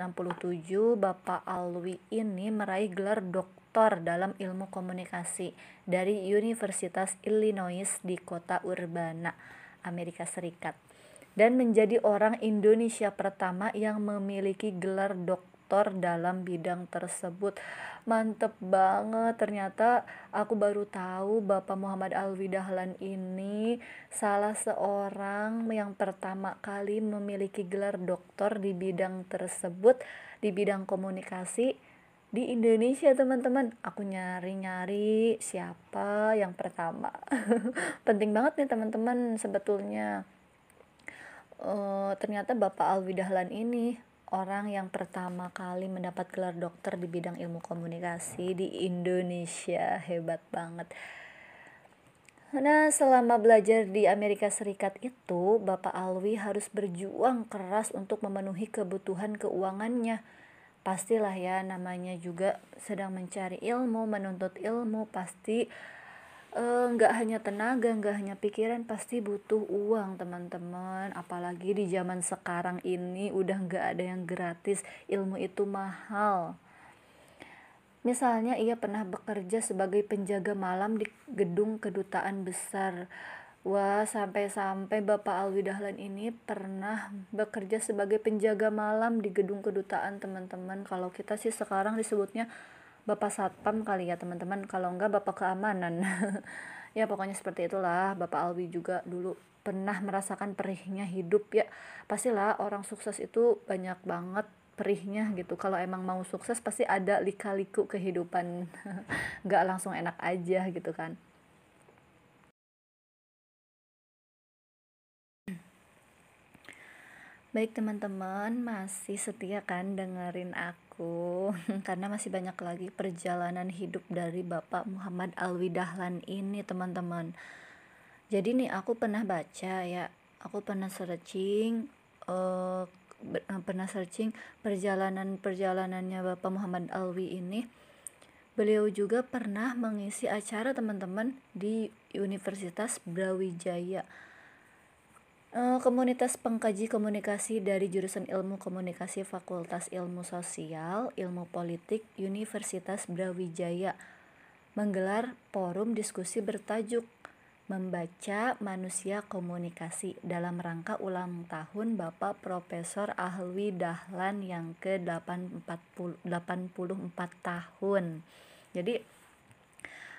Bapak Alwi ini meraih gelar doktor dalam ilmu komunikasi dari Universitas Illinois di kota Urbana, Amerika Serikat. Dan menjadi orang Indonesia pertama yang memiliki gelar doktor doktor dalam bidang tersebut. Mantep banget ternyata aku baru tahu Bapak Muhammad Alwi Dahlan ini salah seorang yang pertama kali memiliki gelar doktor di bidang tersebut di bidang komunikasi di Indonesia teman-teman. Aku nyari-nyari siapa yang pertama. Penting banget nih teman-teman sebetulnya. Uh, ternyata Bapak Alwi Dahlan ini orang yang pertama kali mendapat gelar dokter di bidang ilmu komunikasi di Indonesia hebat banget Nah, selama belajar di Amerika Serikat itu, Bapak Alwi harus berjuang keras untuk memenuhi kebutuhan keuangannya. Pastilah ya, namanya juga sedang mencari ilmu, menuntut ilmu, pasti nggak uh, hanya tenaga, nggak hanya pikiran, pasti butuh uang teman-teman. Apalagi di zaman sekarang ini udah nggak ada yang gratis, ilmu itu mahal. Misalnya ia pernah bekerja sebagai penjaga malam di gedung kedutaan besar. Wah, sampai-sampai Bapak Alwi Dahlan ini pernah bekerja sebagai penjaga malam di gedung kedutaan teman-teman. Kalau kita sih sekarang disebutnya Bapak Satpam kali ya teman-teman. Kalau enggak Bapak Keamanan. ya pokoknya seperti itulah. Bapak Alwi juga dulu pernah merasakan perihnya hidup ya. Pastilah orang sukses itu banyak banget perihnya gitu kalau emang mau sukses pasti ada lika-liku kehidupan nggak langsung enak aja gitu kan Baik teman-teman, masih setia kan dengerin aku? Karena masih banyak lagi perjalanan hidup dari Bapak Muhammad Alwi Dahlan ini teman-teman. Jadi nih aku pernah baca ya Aku pernah searching uh, pernah searching perjalanan perjalanannya Bapak Muhammad Alwi ini. Beliau juga pernah mengisi acara teman-teman di Universitas Brawijaya komunitas pengkaji komunikasi dari jurusan ilmu komunikasi Fakultas Ilmu Sosial Ilmu Politik Universitas Brawijaya menggelar forum diskusi bertajuk membaca manusia komunikasi dalam rangka ulang tahun Bapak Profesor Ahwi Dahlan yang ke-84 tahun. Jadi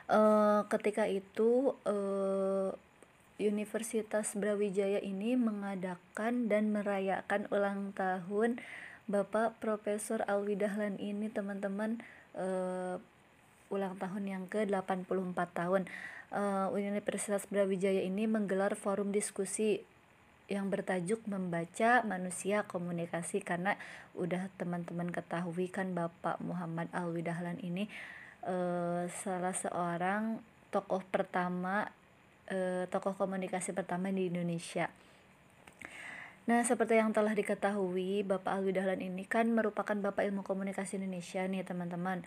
eh, ketika itu eh, Universitas Brawijaya ini mengadakan dan merayakan ulang tahun Bapak Profesor Alwi Dahlan ini teman-teman. Eh, ulang tahun yang ke-84 tahun. Uh, Universitas Brawijaya ini menggelar forum diskusi yang bertajuk membaca manusia komunikasi karena udah teman-teman ketahui kan Bapak Muhammad Alwi Dahlan ini uh, salah seorang tokoh pertama uh, tokoh komunikasi pertama di Indonesia Nah, seperti yang telah diketahui, Bapak Alwi Dahlan ini kan merupakan Bapak Ilmu Komunikasi Indonesia nih, teman-teman.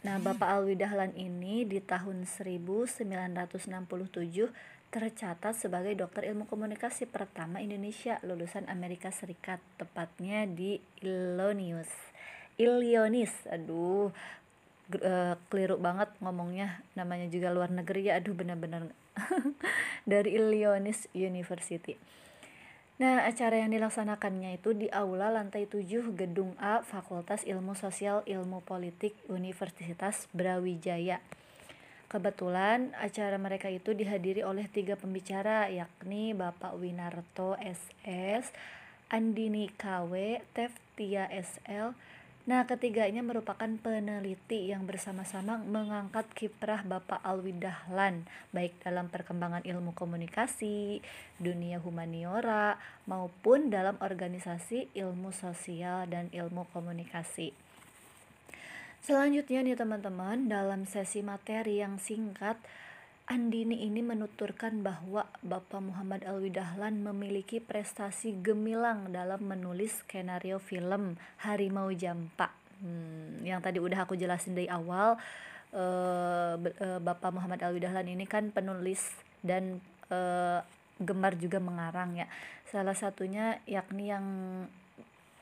Nah, Bapak Alwi Dahlan ini di tahun 1967 tercatat sebagai dokter ilmu komunikasi pertama Indonesia lulusan Amerika Serikat, tepatnya di Illinois. Illinois, aduh, uh, keliru banget ngomongnya, namanya juga luar negeri ya, aduh benar-benar dari Illinois University. Nah, acara yang dilaksanakannya itu di Aula lantai 7 Gedung A Fakultas Ilmu Sosial Ilmu Politik Universitas Brawijaya. Kebetulan acara mereka itu dihadiri oleh tiga pembicara yakni Bapak Winarto SS, Andini KW, Teftia SL, Nah, ketiganya merupakan peneliti yang bersama-sama mengangkat kiprah Bapak Alwi Dahlan, baik dalam perkembangan ilmu komunikasi, dunia humaniora, maupun dalam organisasi ilmu sosial dan ilmu komunikasi. Selanjutnya nih teman-teman, dalam sesi materi yang singkat, Andini ini menuturkan bahwa Bapak Muhammad Alwi Dahlan memiliki prestasi gemilang dalam menulis skenario film Harimau Jampa. Hmm, yang tadi udah aku jelasin dari awal, uh, Bapak Muhammad Alwi Dahlan ini kan penulis dan uh, gemar juga mengarang ya. Salah satunya yakni yang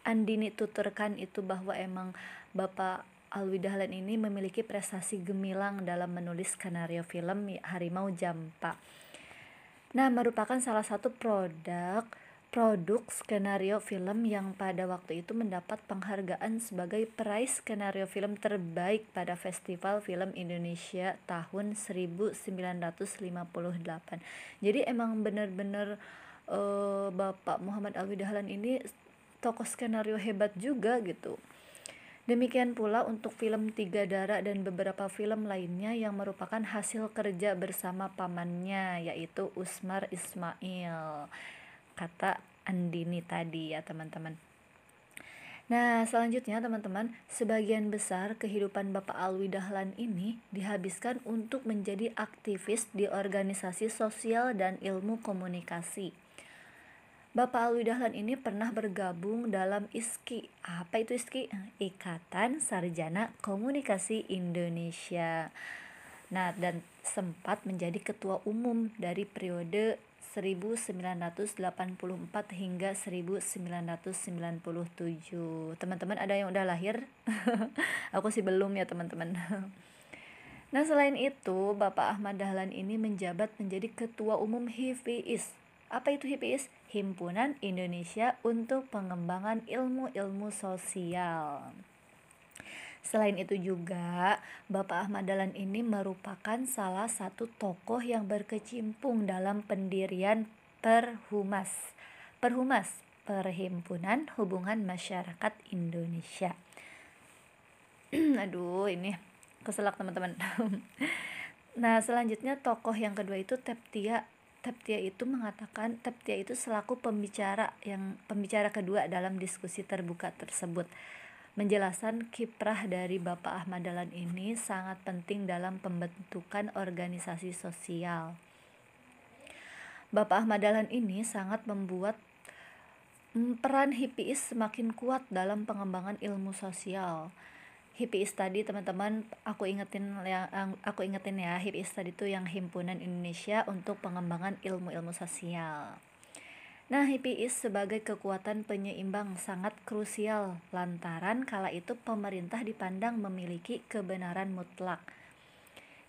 Andini tuturkan itu bahwa emang Bapak Alwi Dahlan ini memiliki prestasi gemilang dalam menulis skenario film Harimau Jampa. Nah, merupakan salah satu produk produk skenario film yang pada waktu itu mendapat penghargaan sebagai peraih skenario film terbaik pada Festival Film Indonesia tahun 1958. Jadi emang benar-benar uh, Bapak Muhammad Alwi Dahlan ini tokoh skenario hebat juga gitu. Demikian pula untuk film Tiga Darah dan beberapa film lainnya yang merupakan hasil kerja bersama pamannya yaitu Usmar Ismail. Kata Andini tadi ya teman-teman. Nah, selanjutnya teman-teman, sebagian besar kehidupan Bapak Alwi Dahlan ini dihabiskan untuk menjadi aktivis di organisasi sosial dan ilmu komunikasi. Bapak Alwi Dahlan ini pernah bergabung dalam ISKI. Apa itu ISKI? Ikatan Sarjana Komunikasi Indonesia. Nah, dan sempat menjadi ketua umum dari periode 1984 hingga 1997. Teman-teman ada yang udah lahir? Aku sih belum ya, teman-teman. Nah, selain itu, Bapak Ahmad Dahlan ini menjabat menjadi Ketua Umum HIPIS. Apa itu HIPIS? Himpunan Indonesia untuk Pengembangan Ilmu-Ilmu Sosial. Selain itu juga, Bapak Ahmad Dahlan ini merupakan salah satu tokoh yang berkecimpung dalam pendirian Perhumas. Perhumas, Perhimpunan Hubungan Masyarakat Indonesia. Aduh, ini keselak teman-teman. nah, selanjutnya tokoh yang kedua itu Teptia Teptia itu mengatakan Teptia itu selaku pembicara yang pembicara kedua dalam diskusi terbuka tersebut menjelaskan kiprah dari Bapak Ahmad Dahlan ini sangat penting dalam pembentukan organisasi sosial. Bapak Ahmad Dahlan ini sangat membuat mm, peran HIPIS semakin kuat dalam pengembangan ilmu sosial. HIPIS tadi teman-teman aku ingetin yang aku ingetin ya HIPIS tadi itu yang himpunan Indonesia untuk pengembangan ilmu-ilmu sosial. Nah, HIPIS sebagai kekuatan penyeimbang sangat krusial lantaran kala itu pemerintah dipandang memiliki kebenaran mutlak.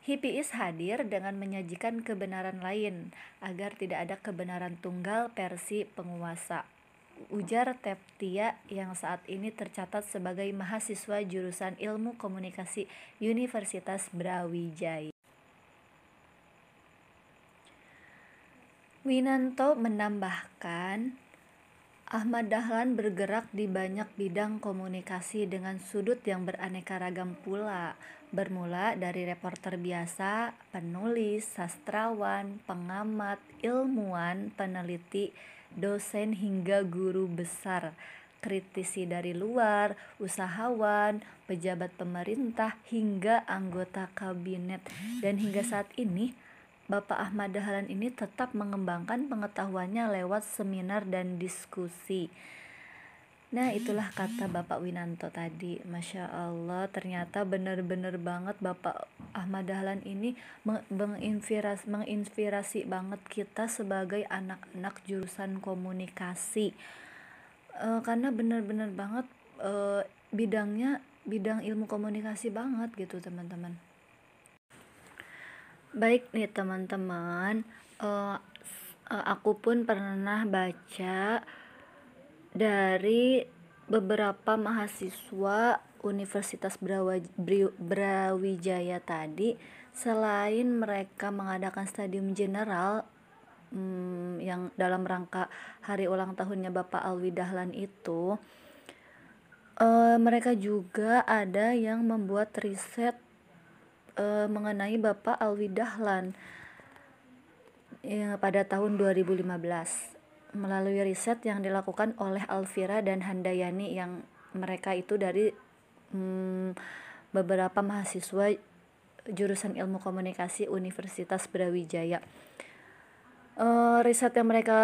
HIPIS hadir dengan menyajikan kebenaran lain agar tidak ada kebenaran tunggal versi penguasa. Ujar Teptia yang saat ini tercatat sebagai mahasiswa jurusan Ilmu Komunikasi Universitas Brawijaya. Winanto menambahkan, Ahmad Dahlan bergerak di banyak bidang komunikasi dengan sudut yang beraneka ragam pula, bermula dari reporter biasa, penulis, sastrawan, pengamat, ilmuwan, peneliti, dosen hingga guru besar, kritisi dari luar, usahawan, pejabat pemerintah hingga anggota kabinet dan hingga saat ini Bapak Ahmad Dahlan ini tetap mengembangkan pengetahuannya lewat seminar dan diskusi. Nah itulah kata Bapak Winanto tadi. Masya Allah ternyata benar-benar banget Bapak Ahmad Dahlan ini menginspirasi, menginspirasi banget kita sebagai anak-anak jurusan komunikasi. E, Karena benar-benar banget e, bidangnya bidang ilmu komunikasi banget gitu teman-teman. Baik nih teman-teman, uh, aku pun pernah baca dari beberapa mahasiswa Universitas Brawijaya tadi, selain mereka mengadakan stadium general hmm, yang dalam rangka hari ulang tahunnya Bapak Alwi Dahlan itu, uh, mereka juga ada yang membuat riset e, mengenai Bapak Alwi Dahlan ya, pada tahun 2015 melalui riset yang dilakukan oleh Alvira dan Handayani yang mereka itu dari hmm, beberapa mahasiswa jurusan ilmu komunikasi Universitas Brawijaya uh, riset yang mereka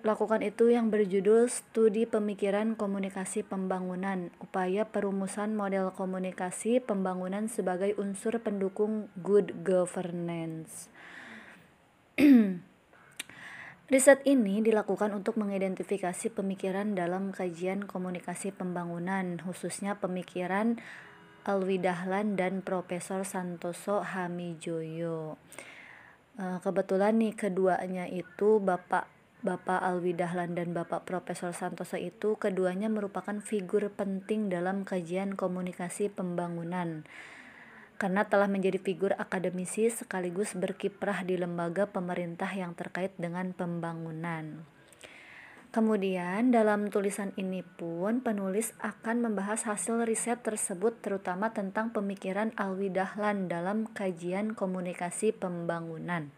lakukan itu yang berjudul Studi Pemikiran Komunikasi Pembangunan, upaya perumusan model komunikasi pembangunan sebagai unsur pendukung good governance. Riset ini dilakukan untuk mengidentifikasi pemikiran dalam kajian komunikasi pembangunan, khususnya pemikiran Alwi Dahlan dan Profesor Santoso Hamijoyo. Eh, kebetulan nih keduanya itu Bapak Bapak Alwi Dahlan dan Bapak Profesor Santoso itu keduanya merupakan figur penting dalam kajian komunikasi pembangunan karena telah menjadi figur akademisi sekaligus berkiprah di lembaga pemerintah yang terkait dengan pembangunan. Kemudian dalam tulisan ini pun penulis akan membahas hasil riset tersebut terutama tentang pemikiran Alwi Dahlan dalam kajian komunikasi pembangunan.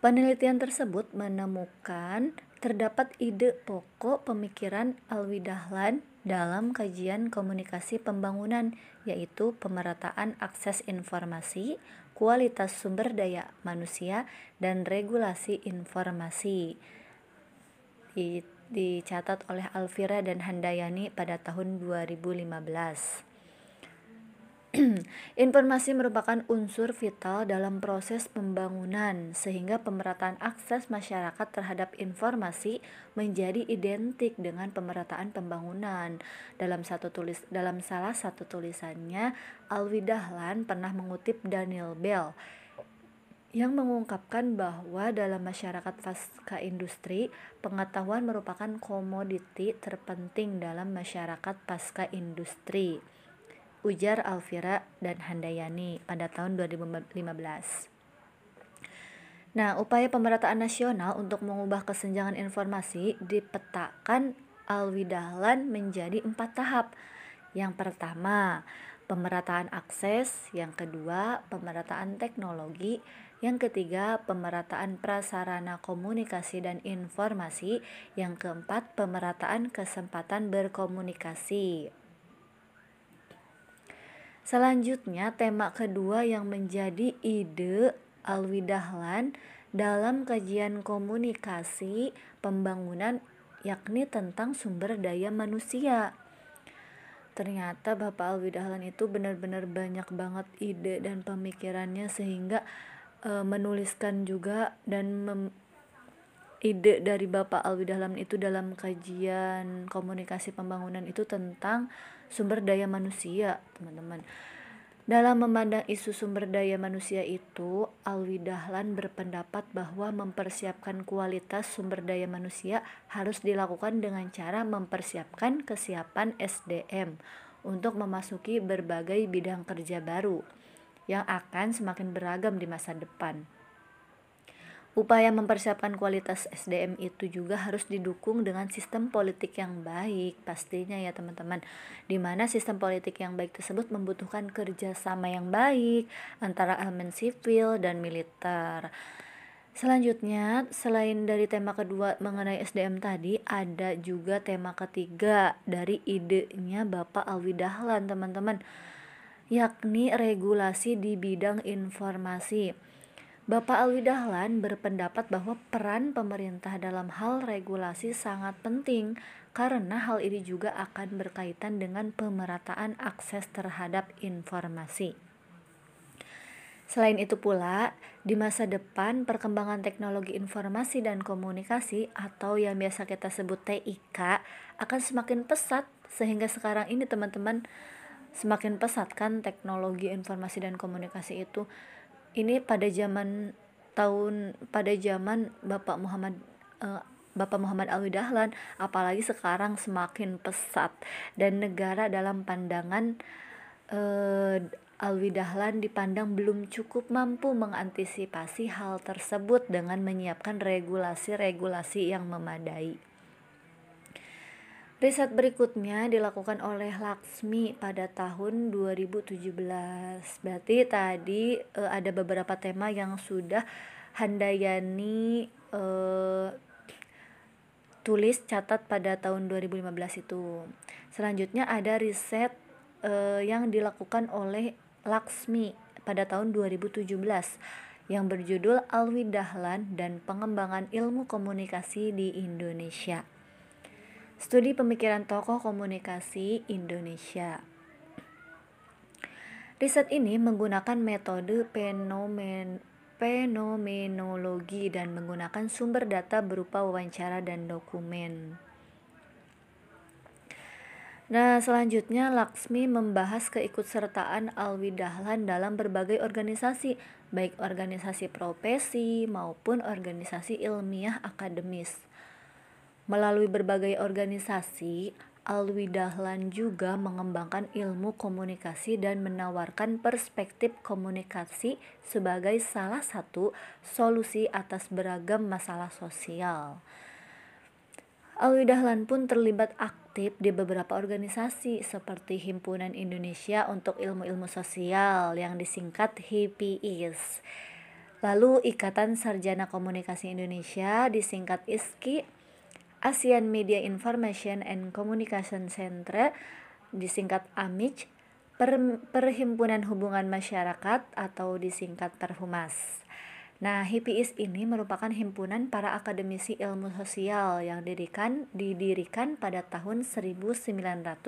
Penelitian tersebut menemukan terdapat ide pokok pemikiran Alwi Dahlan dalam kajian komunikasi pembangunan yaitu pemerataan akses informasi, kualitas sumber daya manusia, dan regulasi informasi. Dicatat oleh Alvira dan Handayani pada tahun 2015. Informasi merupakan unsur vital dalam proses pembangunan, sehingga pemerataan akses masyarakat terhadap informasi menjadi identik dengan pemerataan pembangunan. Dalam satu tulis dalam salah satu tulisannya, Alwi Dahlan pernah mengutip Daniel Bell yang mengungkapkan bahwa dalam masyarakat pasca industri, pengetahuan merupakan komoditi terpenting dalam masyarakat pasca industri ujar Alvira dan Handayani pada tahun 2015. Nah, upaya pemerataan nasional untuk mengubah kesenjangan informasi dipetakan Alwi Dahlan menjadi empat tahap. Yang pertama, pemerataan akses, yang kedua, pemerataan teknologi, yang ketiga, pemerataan prasarana komunikasi dan informasi, yang keempat, pemerataan kesempatan berkomunikasi. Selanjutnya, tema kedua yang menjadi ide Alwi Dahlan dalam kajian komunikasi pembangunan yakni tentang sumber daya manusia. Ternyata Bapak Alwi Dahlan itu benar-benar banyak banget ide dan pemikirannya sehingga e, menuliskan juga dan mem, ide dari Bapak Alwi Dahlan itu dalam kajian komunikasi pembangunan itu tentang sumber daya manusia, teman-teman. Dalam memandang isu sumber daya manusia itu, Alwi Dahlan berpendapat bahwa mempersiapkan kualitas sumber daya manusia harus dilakukan dengan cara mempersiapkan kesiapan SDM untuk memasuki berbagai bidang kerja baru yang akan semakin beragam di masa depan. Upaya mempersiapkan kualitas SDM itu juga harus didukung dengan sistem politik yang baik, pastinya ya teman-teman. Di mana sistem politik yang baik tersebut membutuhkan kerjasama yang baik antara elemen sipil dan militer. Selanjutnya, selain dari tema kedua mengenai SDM tadi, ada juga tema ketiga dari idenya Bapak Alwi Dahlan, teman-teman, yakni regulasi di bidang informasi. Bapak Alwi Dahlan berpendapat bahwa peran pemerintah dalam hal regulasi sangat penting karena hal ini juga akan berkaitan dengan pemerataan akses terhadap informasi. Selain itu pula, di masa depan perkembangan teknologi informasi dan komunikasi atau yang biasa kita sebut TIK akan semakin pesat sehingga sekarang ini teman-teman semakin pesat kan teknologi informasi dan komunikasi itu ini pada zaman tahun pada zaman Bapak Muhammad uh, Bapak Muhammad Alwi Dahlan apalagi sekarang semakin pesat dan negara dalam pandangan uh, Alwi Dahlan dipandang belum cukup mampu mengantisipasi hal tersebut dengan menyiapkan regulasi-regulasi yang memadai. Riset berikutnya dilakukan oleh Laksmi pada tahun 2017. Berarti tadi e, ada beberapa tema yang sudah Handayani e, tulis catat pada tahun 2015 itu. Selanjutnya ada riset e, yang dilakukan oleh Laksmi pada tahun 2017 yang berjudul Alwi Dahlan dan Pengembangan Ilmu Komunikasi di Indonesia. Studi Pemikiran Tokoh Komunikasi Indonesia. Riset ini menggunakan metode fenomen fenomenologi dan menggunakan sumber data berupa wawancara dan dokumen. Nah, selanjutnya Laksmi membahas keikutsertaan Alwi Dahlan dalam berbagai organisasi, baik organisasi profesi maupun organisasi ilmiah akademis. Melalui berbagai organisasi, Alwi Dahlan juga mengembangkan ilmu komunikasi dan menawarkan perspektif komunikasi sebagai salah satu solusi atas beragam masalah sosial. Alwi Dahlan pun terlibat aktif di beberapa organisasi seperti Himpunan Indonesia untuk Ilmu-Ilmu Sosial yang disingkat HIPIS. Lalu Ikatan Sarjana Komunikasi Indonesia disingkat ISKI Asian Media Information and Communication Center disingkat AMIC per, Perhimpunan Hubungan Masyarakat atau disingkat Perhumas. Nah, HIPIS ini merupakan himpunan para akademisi ilmu sosial yang didirikan didirikan pada tahun 1974.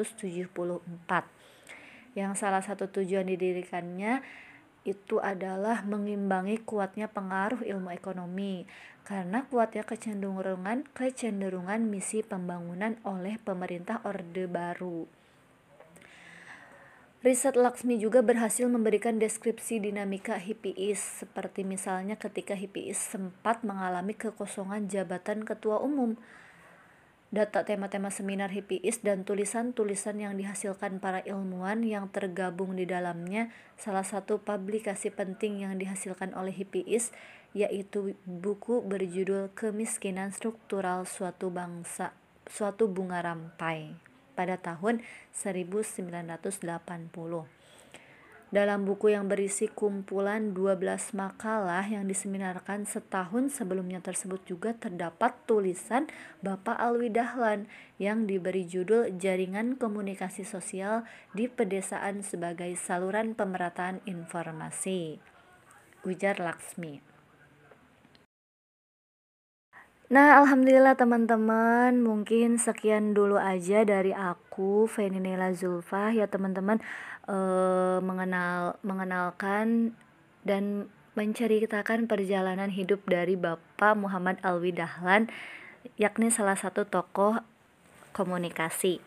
Yang salah satu tujuan didirikannya itu adalah mengimbangi kuatnya pengaruh ilmu ekonomi karena kuatnya kecenderungan kecenderungan misi pembangunan oleh pemerintah Orde Baru. Riset Laksmi juga berhasil memberikan deskripsi dinamika HIPIS, seperti misalnya ketika HIPIS sempat mengalami kekosongan jabatan ketua umum. Data tema-tema seminar HIPIS dan tulisan-tulisan yang dihasilkan para ilmuwan yang tergabung di dalamnya, salah satu publikasi penting yang dihasilkan oleh HIPIS yaitu buku berjudul Kemiskinan Struktural Suatu Bangsa, Suatu Bunga Rampai pada tahun 1980. Dalam buku yang berisi kumpulan 12 makalah yang diseminarkan setahun sebelumnya tersebut juga terdapat tulisan Bapak Alwi Dahlan yang diberi judul Jaringan Komunikasi Sosial di Pedesaan sebagai Saluran Pemerataan Informasi. Ujar Laksmi. Nah, alhamdulillah teman-teman, mungkin sekian dulu aja dari aku, Feninela Zulfa ya teman-teman eh, mengenal mengenalkan dan menceritakan perjalanan hidup dari Bapak Muhammad Alwi Dahlan, yakni salah satu tokoh komunikasi.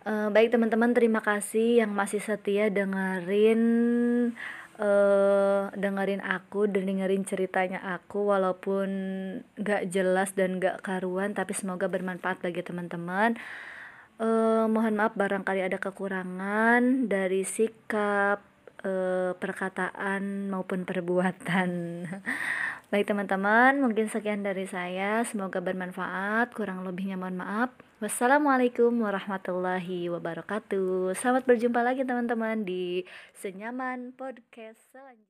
Eh, baik teman-teman, terima kasih yang masih setia dengerin uh, dengerin aku dan dengerin ceritanya aku walaupun gak jelas dan gak karuan tapi semoga bermanfaat bagi teman-teman uh, mohon maaf barangkali ada kekurangan dari sikap uh, perkataan maupun perbuatan baik teman-teman mungkin sekian dari saya semoga bermanfaat kurang lebihnya mohon maaf Wassalamualaikum warahmatullahi wabarakatuh. Selamat berjumpa lagi teman-teman di Senyaman Podcast selanjutnya.